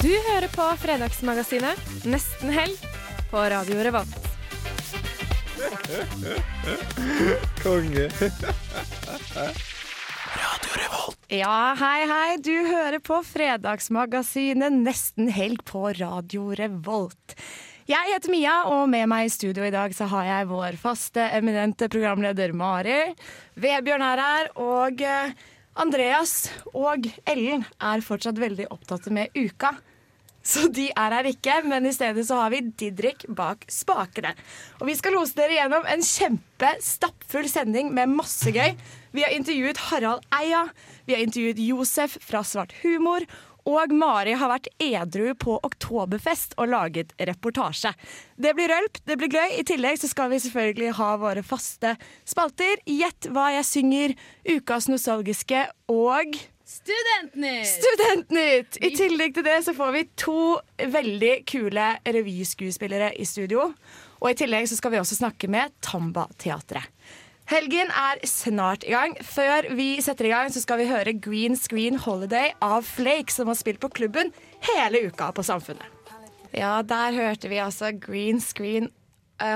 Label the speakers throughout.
Speaker 1: Du hører på Fredagsmagasinet Nesten helg på Radio Revolt.
Speaker 2: Konge. Radio Revolt.
Speaker 1: Ja, hei, hei. Du hører på Fredagsmagasinet Nesten helg på Radio Revolt. Jeg heter Mia, og med meg i studio i dag så har jeg vår faste, eminente programleder Mari. Vebjørn er her, og eh, Andreas og Ellen er fortsatt veldig opptatt med uka. Så de er her ikke, men i stedet så har vi Didrik bak spakene. Og vi skal lose dere gjennom en kjempestappfull sending med masse gøy. Vi har intervjuet Harald Eia, vi har intervjuet Josef fra Svart humor, og Mari har vært edru på Oktoberfest og laget reportasje. Det blir rølp, det blir gøy. I tillegg så skal vi selvfølgelig ha våre faste spalter. Gjett hva jeg synger, ukas nostalgiske og
Speaker 3: Studentnytt!
Speaker 1: Studentnytt! I tillegg til det så får vi to veldig kule revyskuespillere i studio. Og i tillegg så skal vi også snakke med Tamba-teatret. Helgen er snart i gang. Før vi setter i gang, så skal vi høre Green Screen Holiday av Flake, som har spilt på klubben hele uka på Samfunnet. Ja, der hørte vi altså Green Screen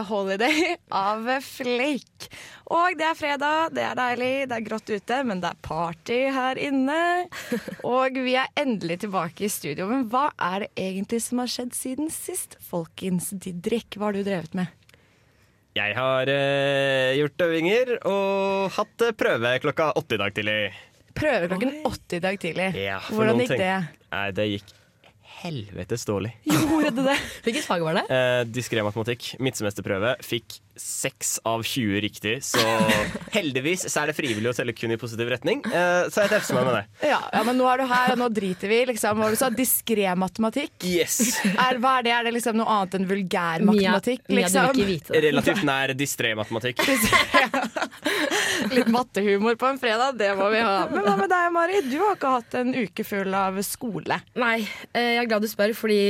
Speaker 1: Holiday av Flake. Og det er fredag, det er deilig, det er grått ute, men det er party her inne. Og vi er endelig tilbake i studio. Men hva er det egentlig som har skjedd siden sist? Folkens, Didrik, hva har du drevet med?
Speaker 4: Jeg har eh, gjort øvinger og hatt eh, prøve klokka åtte i dag tidlig.
Speaker 1: Prøve klokken åtte i dag tidlig.
Speaker 4: Ja,
Speaker 1: Hvordan gikk det?
Speaker 4: Nei, det gikk helvetes dårlig.
Speaker 1: Gjorde det det?
Speaker 3: Hvilket fag var det?
Speaker 4: Eh, Diskré matematikk, midtsemesterprøve, fikk seks av 20 riktig. Så heldigvis så er det frivillig å telle kun i positiv retning, eh, så jeg treffer meg med det.
Speaker 1: Ja, ja, men nå er du her, og nå driter vi. Liksom. Hva du sa? Diskré matematikk?
Speaker 4: Yes!
Speaker 1: Er, hva er det? Er det liksom noe annet enn vulgær matematikk?
Speaker 3: Mia, Mia, du
Speaker 1: Liksom?
Speaker 3: vil ikke vite det.
Speaker 4: Relativt nær distré-matematikk.
Speaker 1: Litt mattehumor på en fredag, det må vi ha. Men hva med deg, Mari? Du har ikke hatt en uke full av skole.
Speaker 3: Nei, eh, jeg er glad du spør, fordi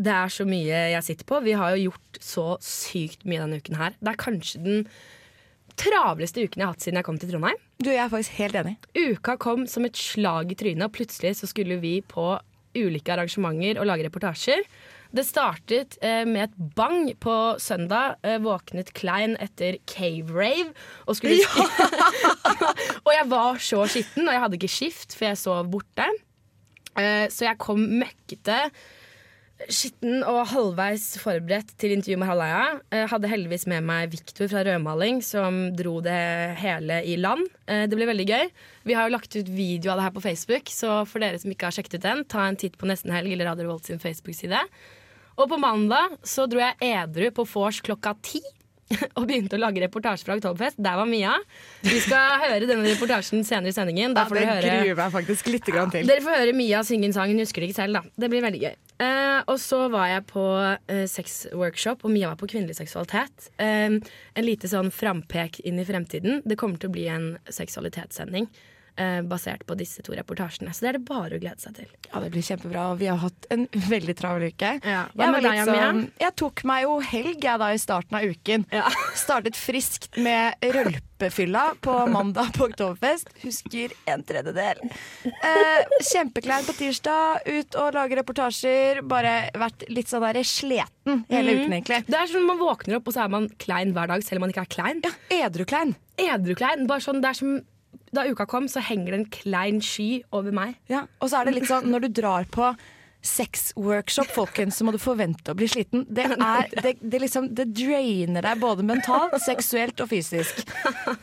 Speaker 3: det er så mye jeg sitter på. Vi har jo gjort så sykt mye denne uken her. Det er kanskje den travleste uken jeg har hatt siden jeg kom til Trondheim.
Speaker 1: Du, Jeg er faktisk helt enig.
Speaker 3: Uka kom som et slag i trynet, og plutselig så skulle vi på ulike arrangementer og lage reportasjer. Det startet eh, med et bang på søndag. Eh, våknet Klein etter Cave Rave. Og, skulle og jeg var så skitten, og jeg hadde ikke skift, for jeg sov borte. Eh, så jeg kom møkkete, skitten og halvveis forberedt til intervju med Halaya. Jeg hadde heldigvis med meg Viktor fra Rødmaling, som dro det hele i land. Eh, det ble veldig gøy. Vi har jo lagt ut video av det her på Facebook, så for dere som ikke har sjekket ut den, ta en titt på Nesten Helg eller Radio Revolt sin Facebook-side. Og på mandag så dro jeg edru på vors klokka ti. Og begynte å lage reportasje fra Oktoberfest. Der var Mia. Vi skal høre denne reportasjen senere i sendingen. Da får
Speaker 1: det
Speaker 3: høre
Speaker 1: gruer meg faktisk litt grann til.
Speaker 3: dere får høre Mia synge en sang. Hun husker det ikke selv, da. Det blir veldig gøy. Uh, og så var jeg på uh, sexworkshop, og Mia var på kvinnelig seksualitet. Uh, en lite sånn frampek inn i fremtiden. Det kommer til å bli en seksualitetssending basert på disse to reportasjene. Så det er det bare å glede seg til.
Speaker 1: Ja, Det blir kjempebra. og Vi har hatt en veldig travel uke.
Speaker 3: Ja. Hva
Speaker 1: Jeg,
Speaker 3: med deg, Mia?
Speaker 1: sånn, jeg tok meg jo helg jeg da i starten av uken. Startet friskt med rølpefylla på mandag på Oktoberfest. Husker en tredjedel. Eh, Kjempeklein på tirsdag. Ut og lage reportasjer. Bare vært litt sånn der sleten hele uken, egentlig.
Speaker 3: Det er sånn Man våkner opp, og så er man klein hver dag, selv om man ikke er klein.
Speaker 1: Ja, Edruklein.
Speaker 3: Edruklein. Bare sånn, det er som Da uka kom, så henger det en klein sky over meg.
Speaker 1: Ja, og så er det litt sånn når du drar på sexworkshop, folkens, så må du forvente å bli sliten. Det, er, det, det, liksom, det drainer deg både mentalt, seksuelt og fysisk.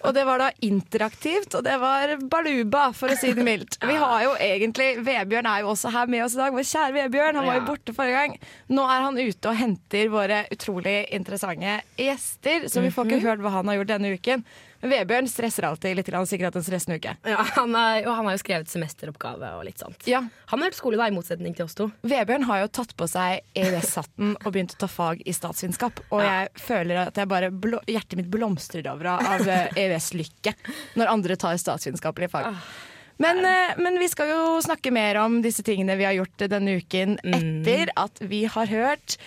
Speaker 1: Og det var da interaktivt, og det var baluba, for å si det mildt. Vi har jo egentlig Vebjørn er jo også her med oss i dag. Vår kjære Vebjørn. Han var jo borte forrige gang. Nå er han ute og henter våre utrolig interessante gjester, så vi får ikke hørt hva han har gjort denne uken. Vebjørn stresser alltid litt, har sikkert hatt en stressende uke.
Speaker 3: Ja, han, er, og han har jo skrevet semesteroppgave og litt sånt.
Speaker 1: Ja,
Speaker 3: Han har vært skole, da, i motsetning til oss to.
Speaker 1: Vebjørn har jo tatt på seg EØS-hatten og begynt å ta fag i statsvitenskap. Og jeg føler at jeg bare hjertet mitt blomstrer over av eh, EØS-lykke når andre tar statsvitenskapelige fag. Men, eh, men vi skal jo snakke mer om disse tingene vi har gjort denne uken etter at vi har hørt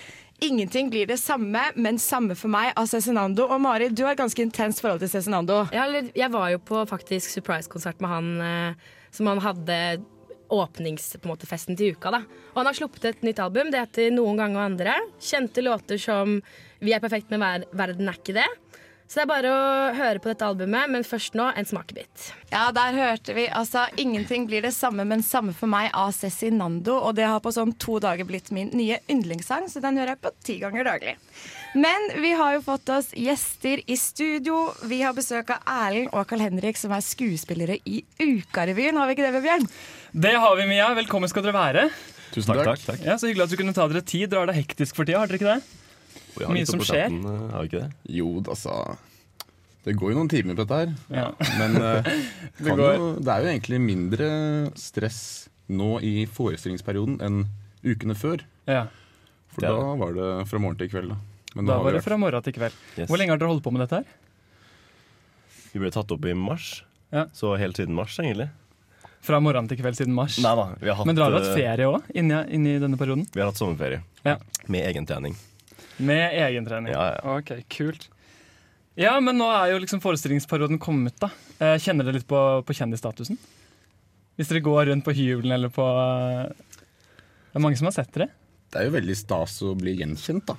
Speaker 1: Ingenting blir det samme, men samme for meg av Cezinando. Og Mari, du har et ganske intenst forhold til Cezinando.
Speaker 3: Ja, jeg var jo på faktisk surprise-konsert med han eh, som han hadde åpningsfesten til uka. da. Og han har sluppet et nytt album. Det heter 'Noen ganger og andre'. Kjente låter som 'Vi er perfekt, men ver verden er ikke det'. Så det er bare å høre på dette albumet, men først nå en smakebit.
Speaker 1: Ja, der hørte vi altså 'Ingenting blir det samme, men samme for meg' av Cezinando. Og det har på sånn to dager blitt min nye yndlingssang, så den hører jeg på ti ganger daglig. Men vi har jo fått oss gjester i studio. Vi har besøk av Erlend og Carl Henrik, som er skuespillere i Ukarevyen. Har vi ikke det, Vebjørn?
Speaker 5: Det har vi, Mia. Velkommen skal dere være.
Speaker 6: Tusen takk. takk.
Speaker 5: Ja, Så hyggelig at du kunne ta dere tid. Dere har det hektisk for tida, har dere ikke det?
Speaker 6: Vi har
Speaker 5: Mye som skjer.
Speaker 6: chatten, eh, Har vi ikke det?
Speaker 2: Jo, altså Det går jo noen timer på dette her.
Speaker 5: Ja.
Speaker 2: Men uh,
Speaker 5: Det går.
Speaker 2: jo, det er jo egentlig mindre stress nå i forestillingsperioden enn ukene før.
Speaker 5: Ja.
Speaker 2: For da var det fra morgen til kveld. Da, Men
Speaker 5: Da var det fra morgen til kveld.
Speaker 6: Yes.
Speaker 5: Hvor lenge har dere holdt på med dette her?
Speaker 6: Vi ble tatt opp i mars,
Speaker 5: Ja.
Speaker 6: så helt siden mars, egentlig.
Speaker 5: Fra morgen til kveld siden mars.
Speaker 6: Nei da, vi har hatt,
Speaker 5: Men dere har hatt
Speaker 6: eh,
Speaker 5: ferie òg, inni, inni denne perioden?
Speaker 6: Vi har hatt sommerferie.
Speaker 5: Ja.
Speaker 6: Med egentrening.
Speaker 5: Med egentrening.
Speaker 6: Ja, ja.
Speaker 5: Ok, kult. Ja, men nå er jo liksom forestillingsperioden kommet, da. Eh, Kjenner dere litt på, på kjendisstatusen? Hvis dere går rundt på hybelen eller på eh, Det er mange som har sett dere.
Speaker 2: Det er jo veldig stas å bli gjenkjent, da.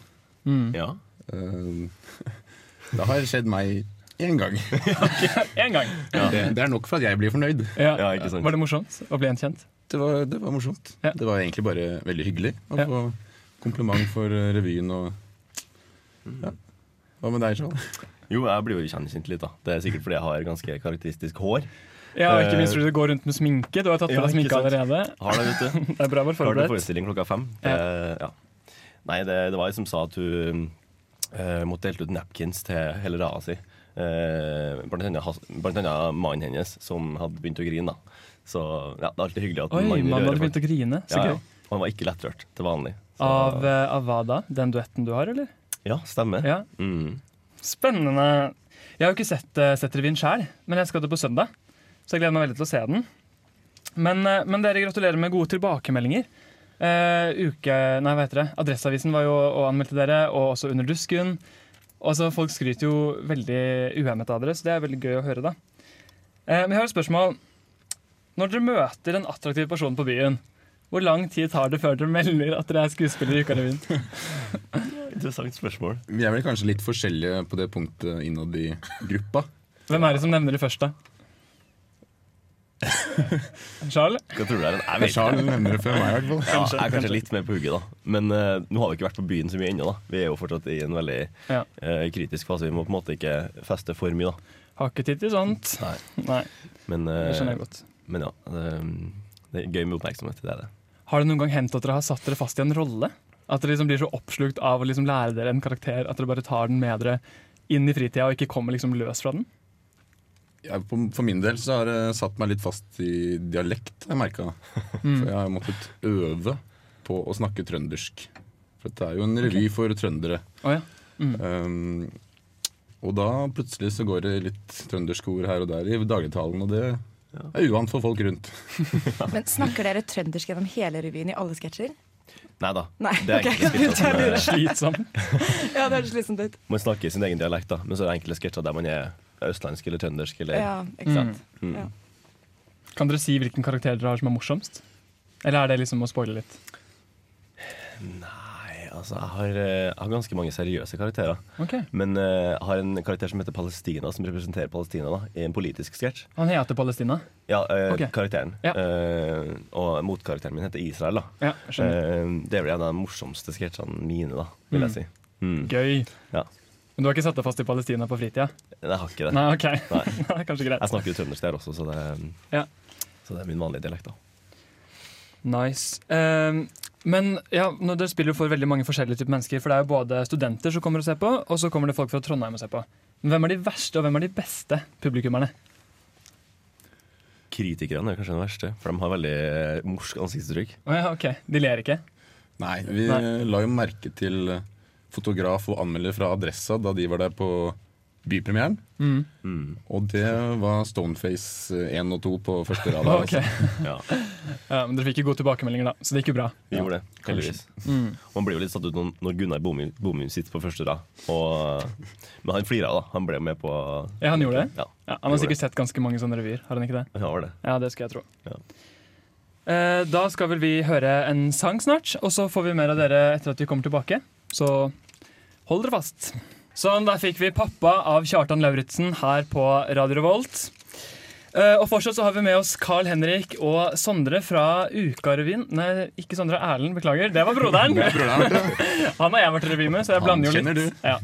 Speaker 5: Mm.
Speaker 6: Ja.
Speaker 2: Eh, det har skjedd meg én gang.
Speaker 5: Én gang.
Speaker 2: Det, det er nok for at jeg blir fornøyd.
Speaker 5: Ja.
Speaker 6: Ja, ikke sant.
Speaker 5: Var det morsomt å bli gjenkjent?
Speaker 2: Det var, det var morsomt.
Speaker 5: Ja.
Speaker 2: Det var egentlig bare veldig hyggelig å
Speaker 5: Ja.
Speaker 2: få kompliment for revyen og ja. Hva med deg, Sjål?
Speaker 6: Jo, jeg blir jo kjent litt, da. Det er sikkert fordi jeg har ganske karakteristisk hår.
Speaker 5: Ja, og ikke
Speaker 6: Eh,
Speaker 5: minst fordi du går rundt med sminke. Du har tatt på
Speaker 6: ja,
Speaker 5: deg sminke allerede.
Speaker 6: Har det, vet du.
Speaker 5: Det er bra å være forberedt.
Speaker 6: forestilling klokka fem. Det, ja. Nei, det, det var jeg som sa at hun eh, måtte dele ut napkins til hele rada si. Eh, blant, annet, blant annet mannen hennes, som hadde begynt å grine. da. Så ja, det er alltid hyggelig at
Speaker 5: Oi,
Speaker 6: man
Speaker 5: mannen hadde begynt å grine. Så
Speaker 6: Ja,
Speaker 5: gøy.
Speaker 6: ja. Og han var ikke lettrørt til vanlig. Så,
Speaker 5: Av, eh, av hva da? Den duetten du har, eller?
Speaker 6: Ja, stemmer.
Speaker 5: Ja.
Speaker 6: Mm.
Speaker 5: Spennende. Jeg har jo ikke sett, uh, sett revyen sjøl, men jeg skal det på søndag. Så jeg gleder meg veldig til å se den. Men, eh, men dere gratulerer med gode tilbakemeldinger. Eh, uke, nei, hva heter det? Adresseavisen var jo og anmeldte dere, og også Under dusken. Også, folk skryter jo veldig uhemmet av dere, så det er veldig gøy å høre. da. Eh, men jeg har et spørsmål. Når dere møter en attraktiv person på byen, hvor lang tid tar det før dere melder at dere er skuespiller i Ukarevyen?
Speaker 6: Interessant spørsmål.
Speaker 2: Vi er vel kanskje litt forskjellige på det punktet innad i gruppa.
Speaker 5: Hvem er det som nevner det først, da? Charles?
Speaker 6: Hva tror du det er? Jeg vet
Speaker 2: Charles nevner det før meg, i hvert fall.
Speaker 6: Ja, jeg er kanskje litt mer på hugget, da. Men uh, nå har vi ikke vært på byen så mye ennå. da. Vi er jo fortsatt i en veldig
Speaker 5: Ja.
Speaker 6: uh, kritisk fase. Vi må på en måte ikke feste for mye, da.
Speaker 5: Har ikke tid til sånt.
Speaker 6: Nei.
Speaker 5: Nei,
Speaker 6: Men, uh,
Speaker 5: det skjønner jeg godt.
Speaker 6: men ja, det, det er gøy med oppmerksomhet. Det er det.
Speaker 5: Har det noen gang hendt at dere har satt dere fast i en rolle? At dere liksom blir så oppslukt av å liksom lære dere en karakter at dere bare tar den med dere inn i fritida og ikke kommer liksom løs fra den?
Speaker 2: Ja, for min del så har det satt meg litt fast i dialekt, jeg merka. For jeg har måttet øve på å snakke trøndersk. For dette er jo en revy for trøndere.
Speaker 5: Oh, ja.
Speaker 2: Um, og da plutselig så går det litt trønderske ord her og der i dagligtalen, og det er uvant for folk rundt.
Speaker 1: Men snakker dere trøndersk gjennom hele revyen i alle sketsjer?
Speaker 6: Nei da. Det er okay. sketsjer er,
Speaker 5: Slitsom.
Speaker 1: Ja, det høres slitsomt ut.
Speaker 6: man snakker i sin egen dialekt, da. men så er det enkle sketsjer der man er østlandsk eller trøndersk. Eller,
Speaker 1: Ja, ikke sant.
Speaker 6: Mm.
Speaker 1: Ja.
Speaker 5: Kan dere si hvilken karakter dere har som er morsomst? Eller er det liksom å spoile litt?
Speaker 6: Nei, altså jeg har, eh, jeg har ganske mange seriøse karakterer.
Speaker 5: Okay.
Speaker 6: Men eh, jeg har en karakter som heter Palestina, som representerer Palestina da, i en politisk sketsj.
Speaker 5: Han heter Palestina.
Speaker 6: Ja, eh,
Speaker 5: okay.
Speaker 6: karakteren.
Speaker 5: Ja.
Speaker 6: Uh, og motkarakteren min heter Israel. da
Speaker 5: Ja,
Speaker 6: Det er vel en av de morsomste sketsjene mine, da, vil
Speaker 5: Mm.
Speaker 6: jeg si. Mm.
Speaker 5: Gøy.
Speaker 6: Ja.
Speaker 5: Men du har ikke satt deg fast i Palestina på fritida?
Speaker 6: Jeg har ikke det.
Speaker 5: Nei, ok.
Speaker 6: Nei.
Speaker 5: Kanskje greit.
Speaker 6: Jeg snakker jo trøndersk der også, så det,
Speaker 5: Ja.
Speaker 6: så det er min vanlige dialekt. da
Speaker 5: Nice. Ehm, Men ja, når dere spiller jo for veldig mange forskjellige typer mennesker. For det er jo både studenter som kommer og ser på, og så kommer det folk fra Trondheim og ser på. Men hvem er de verste, og hvem er de beste publikummerne?
Speaker 6: Kritikerne er kanskje den verste, for de har veldig eh, morsk ansiktsuttrykk.
Speaker 5: Oh, ja, ok. De ler ikke?
Speaker 2: Nei, vi
Speaker 5: Nei.
Speaker 2: la jo merke til fotograf og anmelder fra Adressa da de var der på bypremieren.
Speaker 5: Mm.
Speaker 6: Mm.
Speaker 2: Og det var Stoneface 1 og 2 på første rad.
Speaker 5: Ok.
Speaker 2: altså.
Speaker 6: Ja,
Speaker 5: Ja, men dere fikk jo gode tilbakemeldinger, da, så det gikk jo bra.
Speaker 6: vi gjorde det, heldigvis.
Speaker 5: Mm.
Speaker 6: Man blir jo litt satt ut når Gunnar Bomum sitter på første rad. Og, men han flira, da. Han ble med på
Speaker 5: Ja, han gjorde det?
Speaker 6: Ja,
Speaker 5: Ja, han har sikkert sett ganske mange sånne revyer, har han ikke det?
Speaker 6: han har det.
Speaker 5: Ja, det skal jeg tro.
Speaker 6: Ja.
Speaker 5: Eh, da skal vel vi høre en sang snart, og så får vi mer av dere etter at vi kommer tilbake. Så hold dere fast. Sånn, der fikk vi 'Pappa' av Kjartan Lauritzen her på Radio Revolt. Eh, og fortsatt så har vi med oss Carl Henrik og Sondre fra Ukarevyen. Nei, ikke Sondre Erlend, beklager. Det var broderen. Han har jeg vært revy med, så jeg blander jo litt. Ja.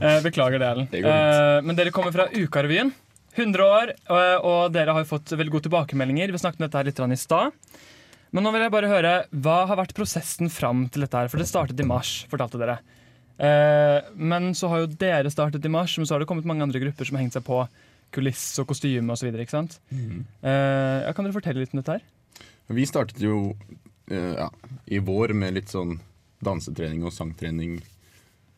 Speaker 5: Eh, beklager det, Erlend. Eh, men dere kommer fra Ukarevyen. 100 år, og dere har jo fått veldig gode tilbakemeldinger. Vi snakket om dette her litt i stad. Men nå vil jeg bare høre, hva har vært prosessen fram til dette her? For det startet i mars, fortalte dere. Eh, men så har jo dere startet i mars, men så har det kommet mange andre grupper som har hengt seg på kuliss og kostyme osv. sant? Eh, kan dere fortelle litt om dette her?
Speaker 2: Vi startet jo eh, ja, i vår med litt sånn dansetrening og sangtrening.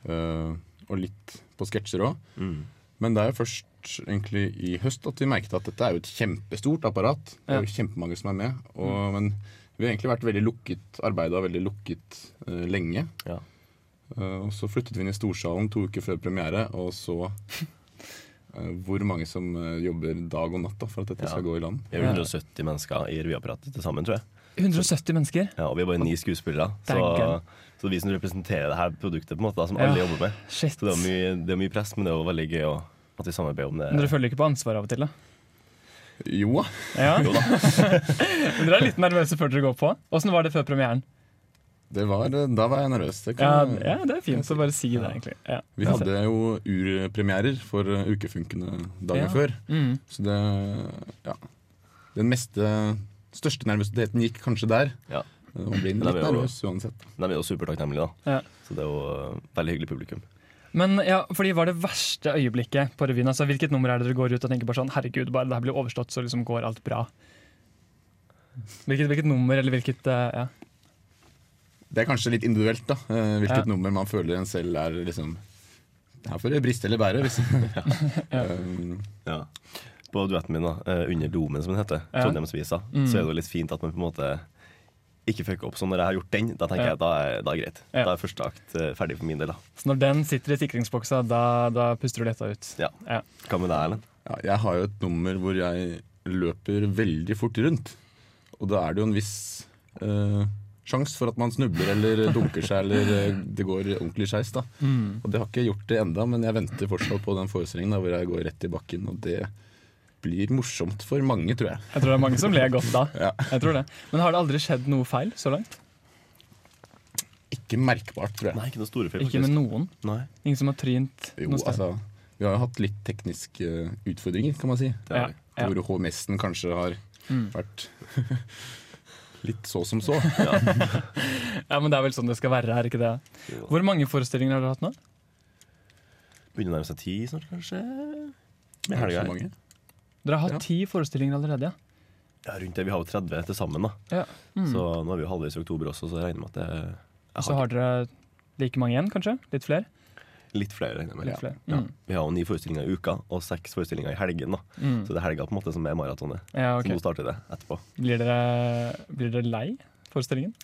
Speaker 2: eh, og litt på sketsjer òg.
Speaker 6: Mm.
Speaker 2: Men det er jo først egentlig i høst at vi merket at dette er jo et kjempestort apparat. Det er jo kjempemange som er med. Og, Men vi har egentlig vært veldig lukket, arbeida veldig lukket uh, lenge.
Speaker 6: Ja.
Speaker 2: Eh, og så flyttet vi inn i Storsalen to uker før premiere, og så eh, hvor mange som eh, jobber dag og natt da, for at dette
Speaker 6: Ja.
Speaker 2: skal gå i land.
Speaker 6: Vi er 170 mennesker i revyapparatet til sammen, tror jeg.
Speaker 5: 170 mennesker.
Speaker 6: Ja, og vi er bare ni skuespillere. Så, så vi som representerer det her produktet, på en måte, da, som
Speaker 5: Ja.
Speaker 6: alle jobber med.
Speaker 5: Shit.
Speaker 6: Så det er mye, det er mye press, men det er jo veldig gøy å, at vi samarbeider om det.
Speaker 5: Men dere føler ikke på ansvar av og til, da?
Speaker 2: Jo da.
Speaker 5: Ja.
Speaker 6: Jo da.
Speaker 5: Men dere er litt nervøse før dere går på. Åssen var det før premieren?
Speaker 2: Det var, eh, da var jeg nervøs. Det
Speaker 5: Ja,
Speaker 2: kan,
Speaker 5: ja, det er fint å bare si det, egentlig. Ja.
Speaker 2: Vi hadde jo urpremierer for eh, ukefunkene dagen
Speaker 5: Ja.
Speaker 2: før.
Speaker 5: Mm.
Speaker 2: Så det Ja. Den meste største nervøsiteten gikk kanskje der.
Speaker 6: Ja.
Speaker 2: Man blir litt
Speaker 6: er
Speaker 2: nervøs uansett.
Speaker 6: De er jo supertakknemlige, da.
Speaker 5: Ja.
Speaker 6: Så det er jo uh, veldig hyggelig publikum.
Speaker 5: Men ja, fordi var det verste øyeblikket på revyen? Altså, hvilket nummer er det dere går ut og tenker bare sånn Herregud, bare det her blir overstått, så liksom går alt bra? Hvilket, hvilket nummer, eller hvilket uh, Ja.
Speaker 2: Det er kanskje litt individuelt, da. eh, Hvilket
Speaker 5: Ja.
Speaker 2: nummer man føler en selv er liksom Her får det briste eller bære. Hvis. um,
Speaker 6: Ja. På duetten min, da, eh, under Domen, som den heter,
Speaker 5: Ja.
Speaker 6: Trondheimsvisa,
Speaker 5: Mm.
Speaker 6: så er det jo litt fint at man på en måte ikke fucker opp. Så når jeg har gjort den, da tenker
Speaker 5: Ja.
Speaker 6: jeg at da er det greit.
Speaker 5: Ja.
Speaker 6: Da er første akt ferdig for min del. da
Speaker 5: Så når den sitter i sikringsboksa, da, da puster du letta ut?
Speaker 6: Ja.
Speaker 5: Ja.
Speaker 6: Hva med deg, Erlend?
Speaker 2: ja, jeg har jo et nummer hvor jeg løper veldig fort rundt. Og da er det jo en viss uh, sjanse for at man snubler eller dunker seg eller eh, det går ordentlig skeis.
Speaker 5: Mm.
Speaker 2: Og det har ikke gjort det enda, men jeg venter fortsatt på den forestillingen da, hvor jeg går rett i bakken. Og det blir morsomt for mange, tror jeg.
Speaker 5: Jeg tror det er mange som ler godt da.
Speaker 2: Ja.
Speaker 5: Jeg tror det. Men har det aldri skjedd noe feil så langt?
Speaker 2: Ikke merkbart, tror jeg.
Speaker 6: Nei, ikke noe store feil.
Speaker 5: Ikke med noen?
Speaker 6: Nei.
Speaker 5: Ingen som har trynt
Speaker 2: Jo,
Speaker 5: noe sted?
Speaker 2: altså, vi har jo hatt litt tekniske eh, utfordringer, kan man si.
Speaker 6: Det er
Speaker 5: Ja. Ja.
Speaker 2: Hvor HMS-en kanskje har
Speaker 5: Mm.
Speaker 2: vært litt så som så.
Speaker 5: Ja, men det er vel sånn det skal være, er ikke det? Hvor mange forestillinger har dere hatt nå?
Speaker 6: Begynner å nærme seg ti snart, kanskje? Med
Speaker 2: Er det
Speaker 6: helga.
Speaker 5: Dere har hatt
Speaker 2: Ja.
Speaker 5: ti forestillinger allerede, ja.
Speaker 6: Ja, rundt det. Vi har jo 30 til sammen, da.
Speaker 5: ja. Mm.
Speaker 6: Så nå er vi jo halvveis i oktober også, så jeg regner med at det er,
Speaker 5: Så har dere like mange igjen, kanskje? Litt flere?
Speaker 6: Litt flere, regner jeg med.
Speaker 5: Litt flere.
Speaker 6: Ja.
Speaker 5: Mm.
Speaker 6: Vi har jo ni forestillinger i uka, og seks forestillinger i helgen. da
Speaker 5: Mm.
Speaker 6: Så det er helga på en måte som er maratonet.
Speaker 5: Ja,
Speaker 6: Så nå starter det etterpå.
Speaker 5: Blir dere, blir dere lei forestillingen?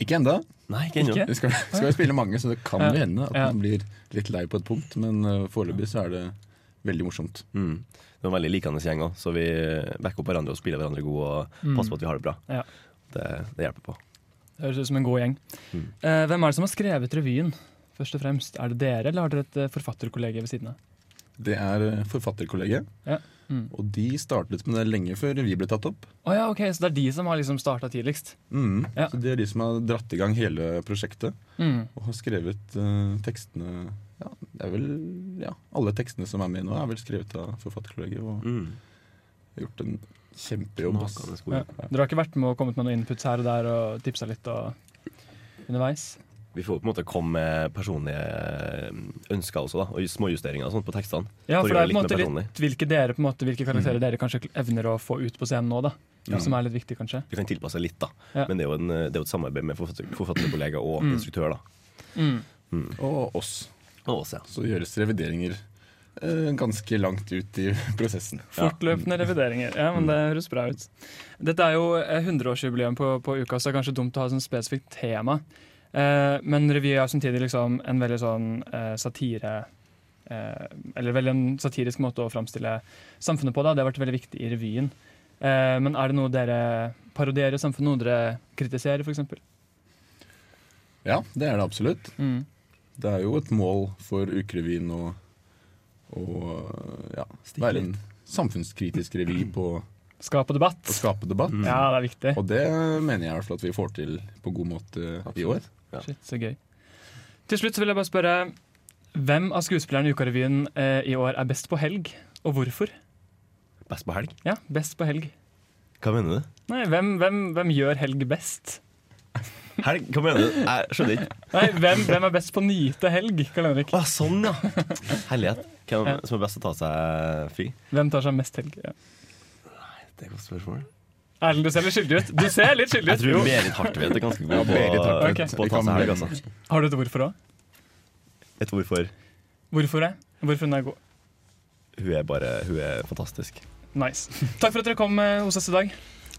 Speaker 2: Ikke
Speaker 6: ennå.
Speaker 5: Ikke?
Speaker 2: Vi skal, skal spille mange, så det kan
Speaker 5: Ja.
Speaker 2: jo hende at
Speaker 5: Ja.
Speaker 2: man blir litt lei på et punkt. Men uh, foreløpig så er det veldig morsomt.
Speaker 6: Mm. Det er en veldig likende gjeng òg, så vi backer opp hverandre og spiller hverandre gode og
Speaker 5: Mm.
Speaker 6: passer på at vi har det bra.
Speaker 5: Ja.
Speaker 6: Det, det hjelper på.
Speaker 5: Det høres ut som en god gjeng.
Speaker 6: Mm.
Speaker 5: Eh, hvem er det som har skrevet revyen? Først og fremst? Er det dere, eller har dere et eh, ved siden av?
Speaker 2: Det er uh, Forfatterkollegiet,
Speaker 5: Ja. Mm.
Speaker 2: og de startet med det lenge før vi ble tatt opp.
Speaker 5: Oh, ja, ok, Så det er de som har liksom starta tidligst?
Speaker 2: Mm.
Speaker 5: Ja.
Speaker 2: Så Det er de som har dratt i gang hele prosjektet
Speaker 5: Mm.
Speaker 2: og har skrevet uh, tekstene ja, det er vel, ja, Alle tekstene som er med nå, er vel skrevet av Forfatterkollegiet. Og
Speaker 6: Mm.
Speaker 2: har gjort en Kjempejobb.
Speaker 5: Ja. Dere har ikke vært med og kommet med noen inputs her og der og tipsa litt og underveis?
Speaker 6: Vi får på en måte komme med personlige eh, ønsker også, da, og småjusteringer og sånt på tekstene.
Speaker 5: Ja,
Speaker 6: For
Speaker 5: for det er på en måte
Speaker 6: litt
Speaker 5: litt hvilke, dere, på en måte, hvilke karakterer
Speaker 6: Mm.
Speaker 5: dere kanskje evner å få ut på scenen nå, da.
Speaker 6: Ja.
Speaker 5: Som er litt viktig, kanskje.
Speaker 6: Vi kan tilpasse litt, da.
Speaker 5: Ja.
Speaker 6: Men det er jo, en, det er jo et samarbeid med forfatter, forfatterkollega og
Speaker 5: Mm.
Speaker 6: instruktør. da.
Speaker 5: Mm.
Speaker 2: Og oss.
Speaker 6: Og oss, ja.
Speaker 2: Så gjøres revideringer eh, ganske langt ut i prosessen.
Speaker 5: Fortløpende revideringer. Ja, men det høres bra ut. Dette er jo eh, 100-årsjubileum på, på uka, så det er kanskje dumt å ha sånn spesifikt tema. Eh, men revy er samtidig liksom en veldig sånn eh, satire eh, Eller veldig en satirisk måte å framstille samfunnet på. da Det har vært veldig viktig i revyen. Eh, men er det noe dere parodierer samfunnet, noe dere kritiserer, f.eks.?
Speaker 2: Ja, det er det absolutt.
Speaker 5: Mm.
Speaker 2: Det er jo et mål for Ukerevyen å, å ja, være en samfunnskritisk revy på
Speaker 5: Skape debatt.
Speaker 2: skape debatt.
Speaker 5: Ja, det er viktig.
Speaker 2: Og det mener jeg i hvert fall at vi får til på god måte i år.
Speaker 5: Shit, så gøy. Til slutt så vil jeg bare spørre hvem av skuespillerne i Ukarevyen eh, i år er best på helg, og hvorfor?
Speaker 6: Best på helg?
Speaker 5: Ja, best på helg.
Speaker 6: Hva mener du?
Speaker 5: Nei, hvem, hvem, hvem gjør helg best?
Speaker 6: Helg? Hva mener du? Jeg skjønner ikke.
Speaker 5: Nei, hvem, hvem er best på å nyte helg, Karl Henrik?
Speaker 6: Å, sånn, ja. Herlighet. Hvem
Speaker 5: Ja.
Speaker 6: som er best til å ta seg fri?
Speaker 5: Hvem tar seg mest helg? Ja.
Speaker 6: Det er et godt spørsmål.
Speaker 5: Erlend, du ser litt skyldig ut. Du ser litt skyldig
Speaker 6: Jeg
Speaker 5: ut.
Speaker 6: tror
Speaker 5: Jo.
Speaker 6: Berit Hartvedt er ganske god på,
Speaker 2: ja,
Speaker 5: okay.
Speaker 6: På å ta seg helg. Altså.
Speaker 5: Har du et hvorfor for òg?
Speaker 6: Et hvorfor.
Speaker 5: Hvorfor det? Hvorfor hun er god?
Speaker 6: Hun er bare Hun er fantastisk.
Speaker 5: Nice. Takk for at dere kom eh, hos oss i dag.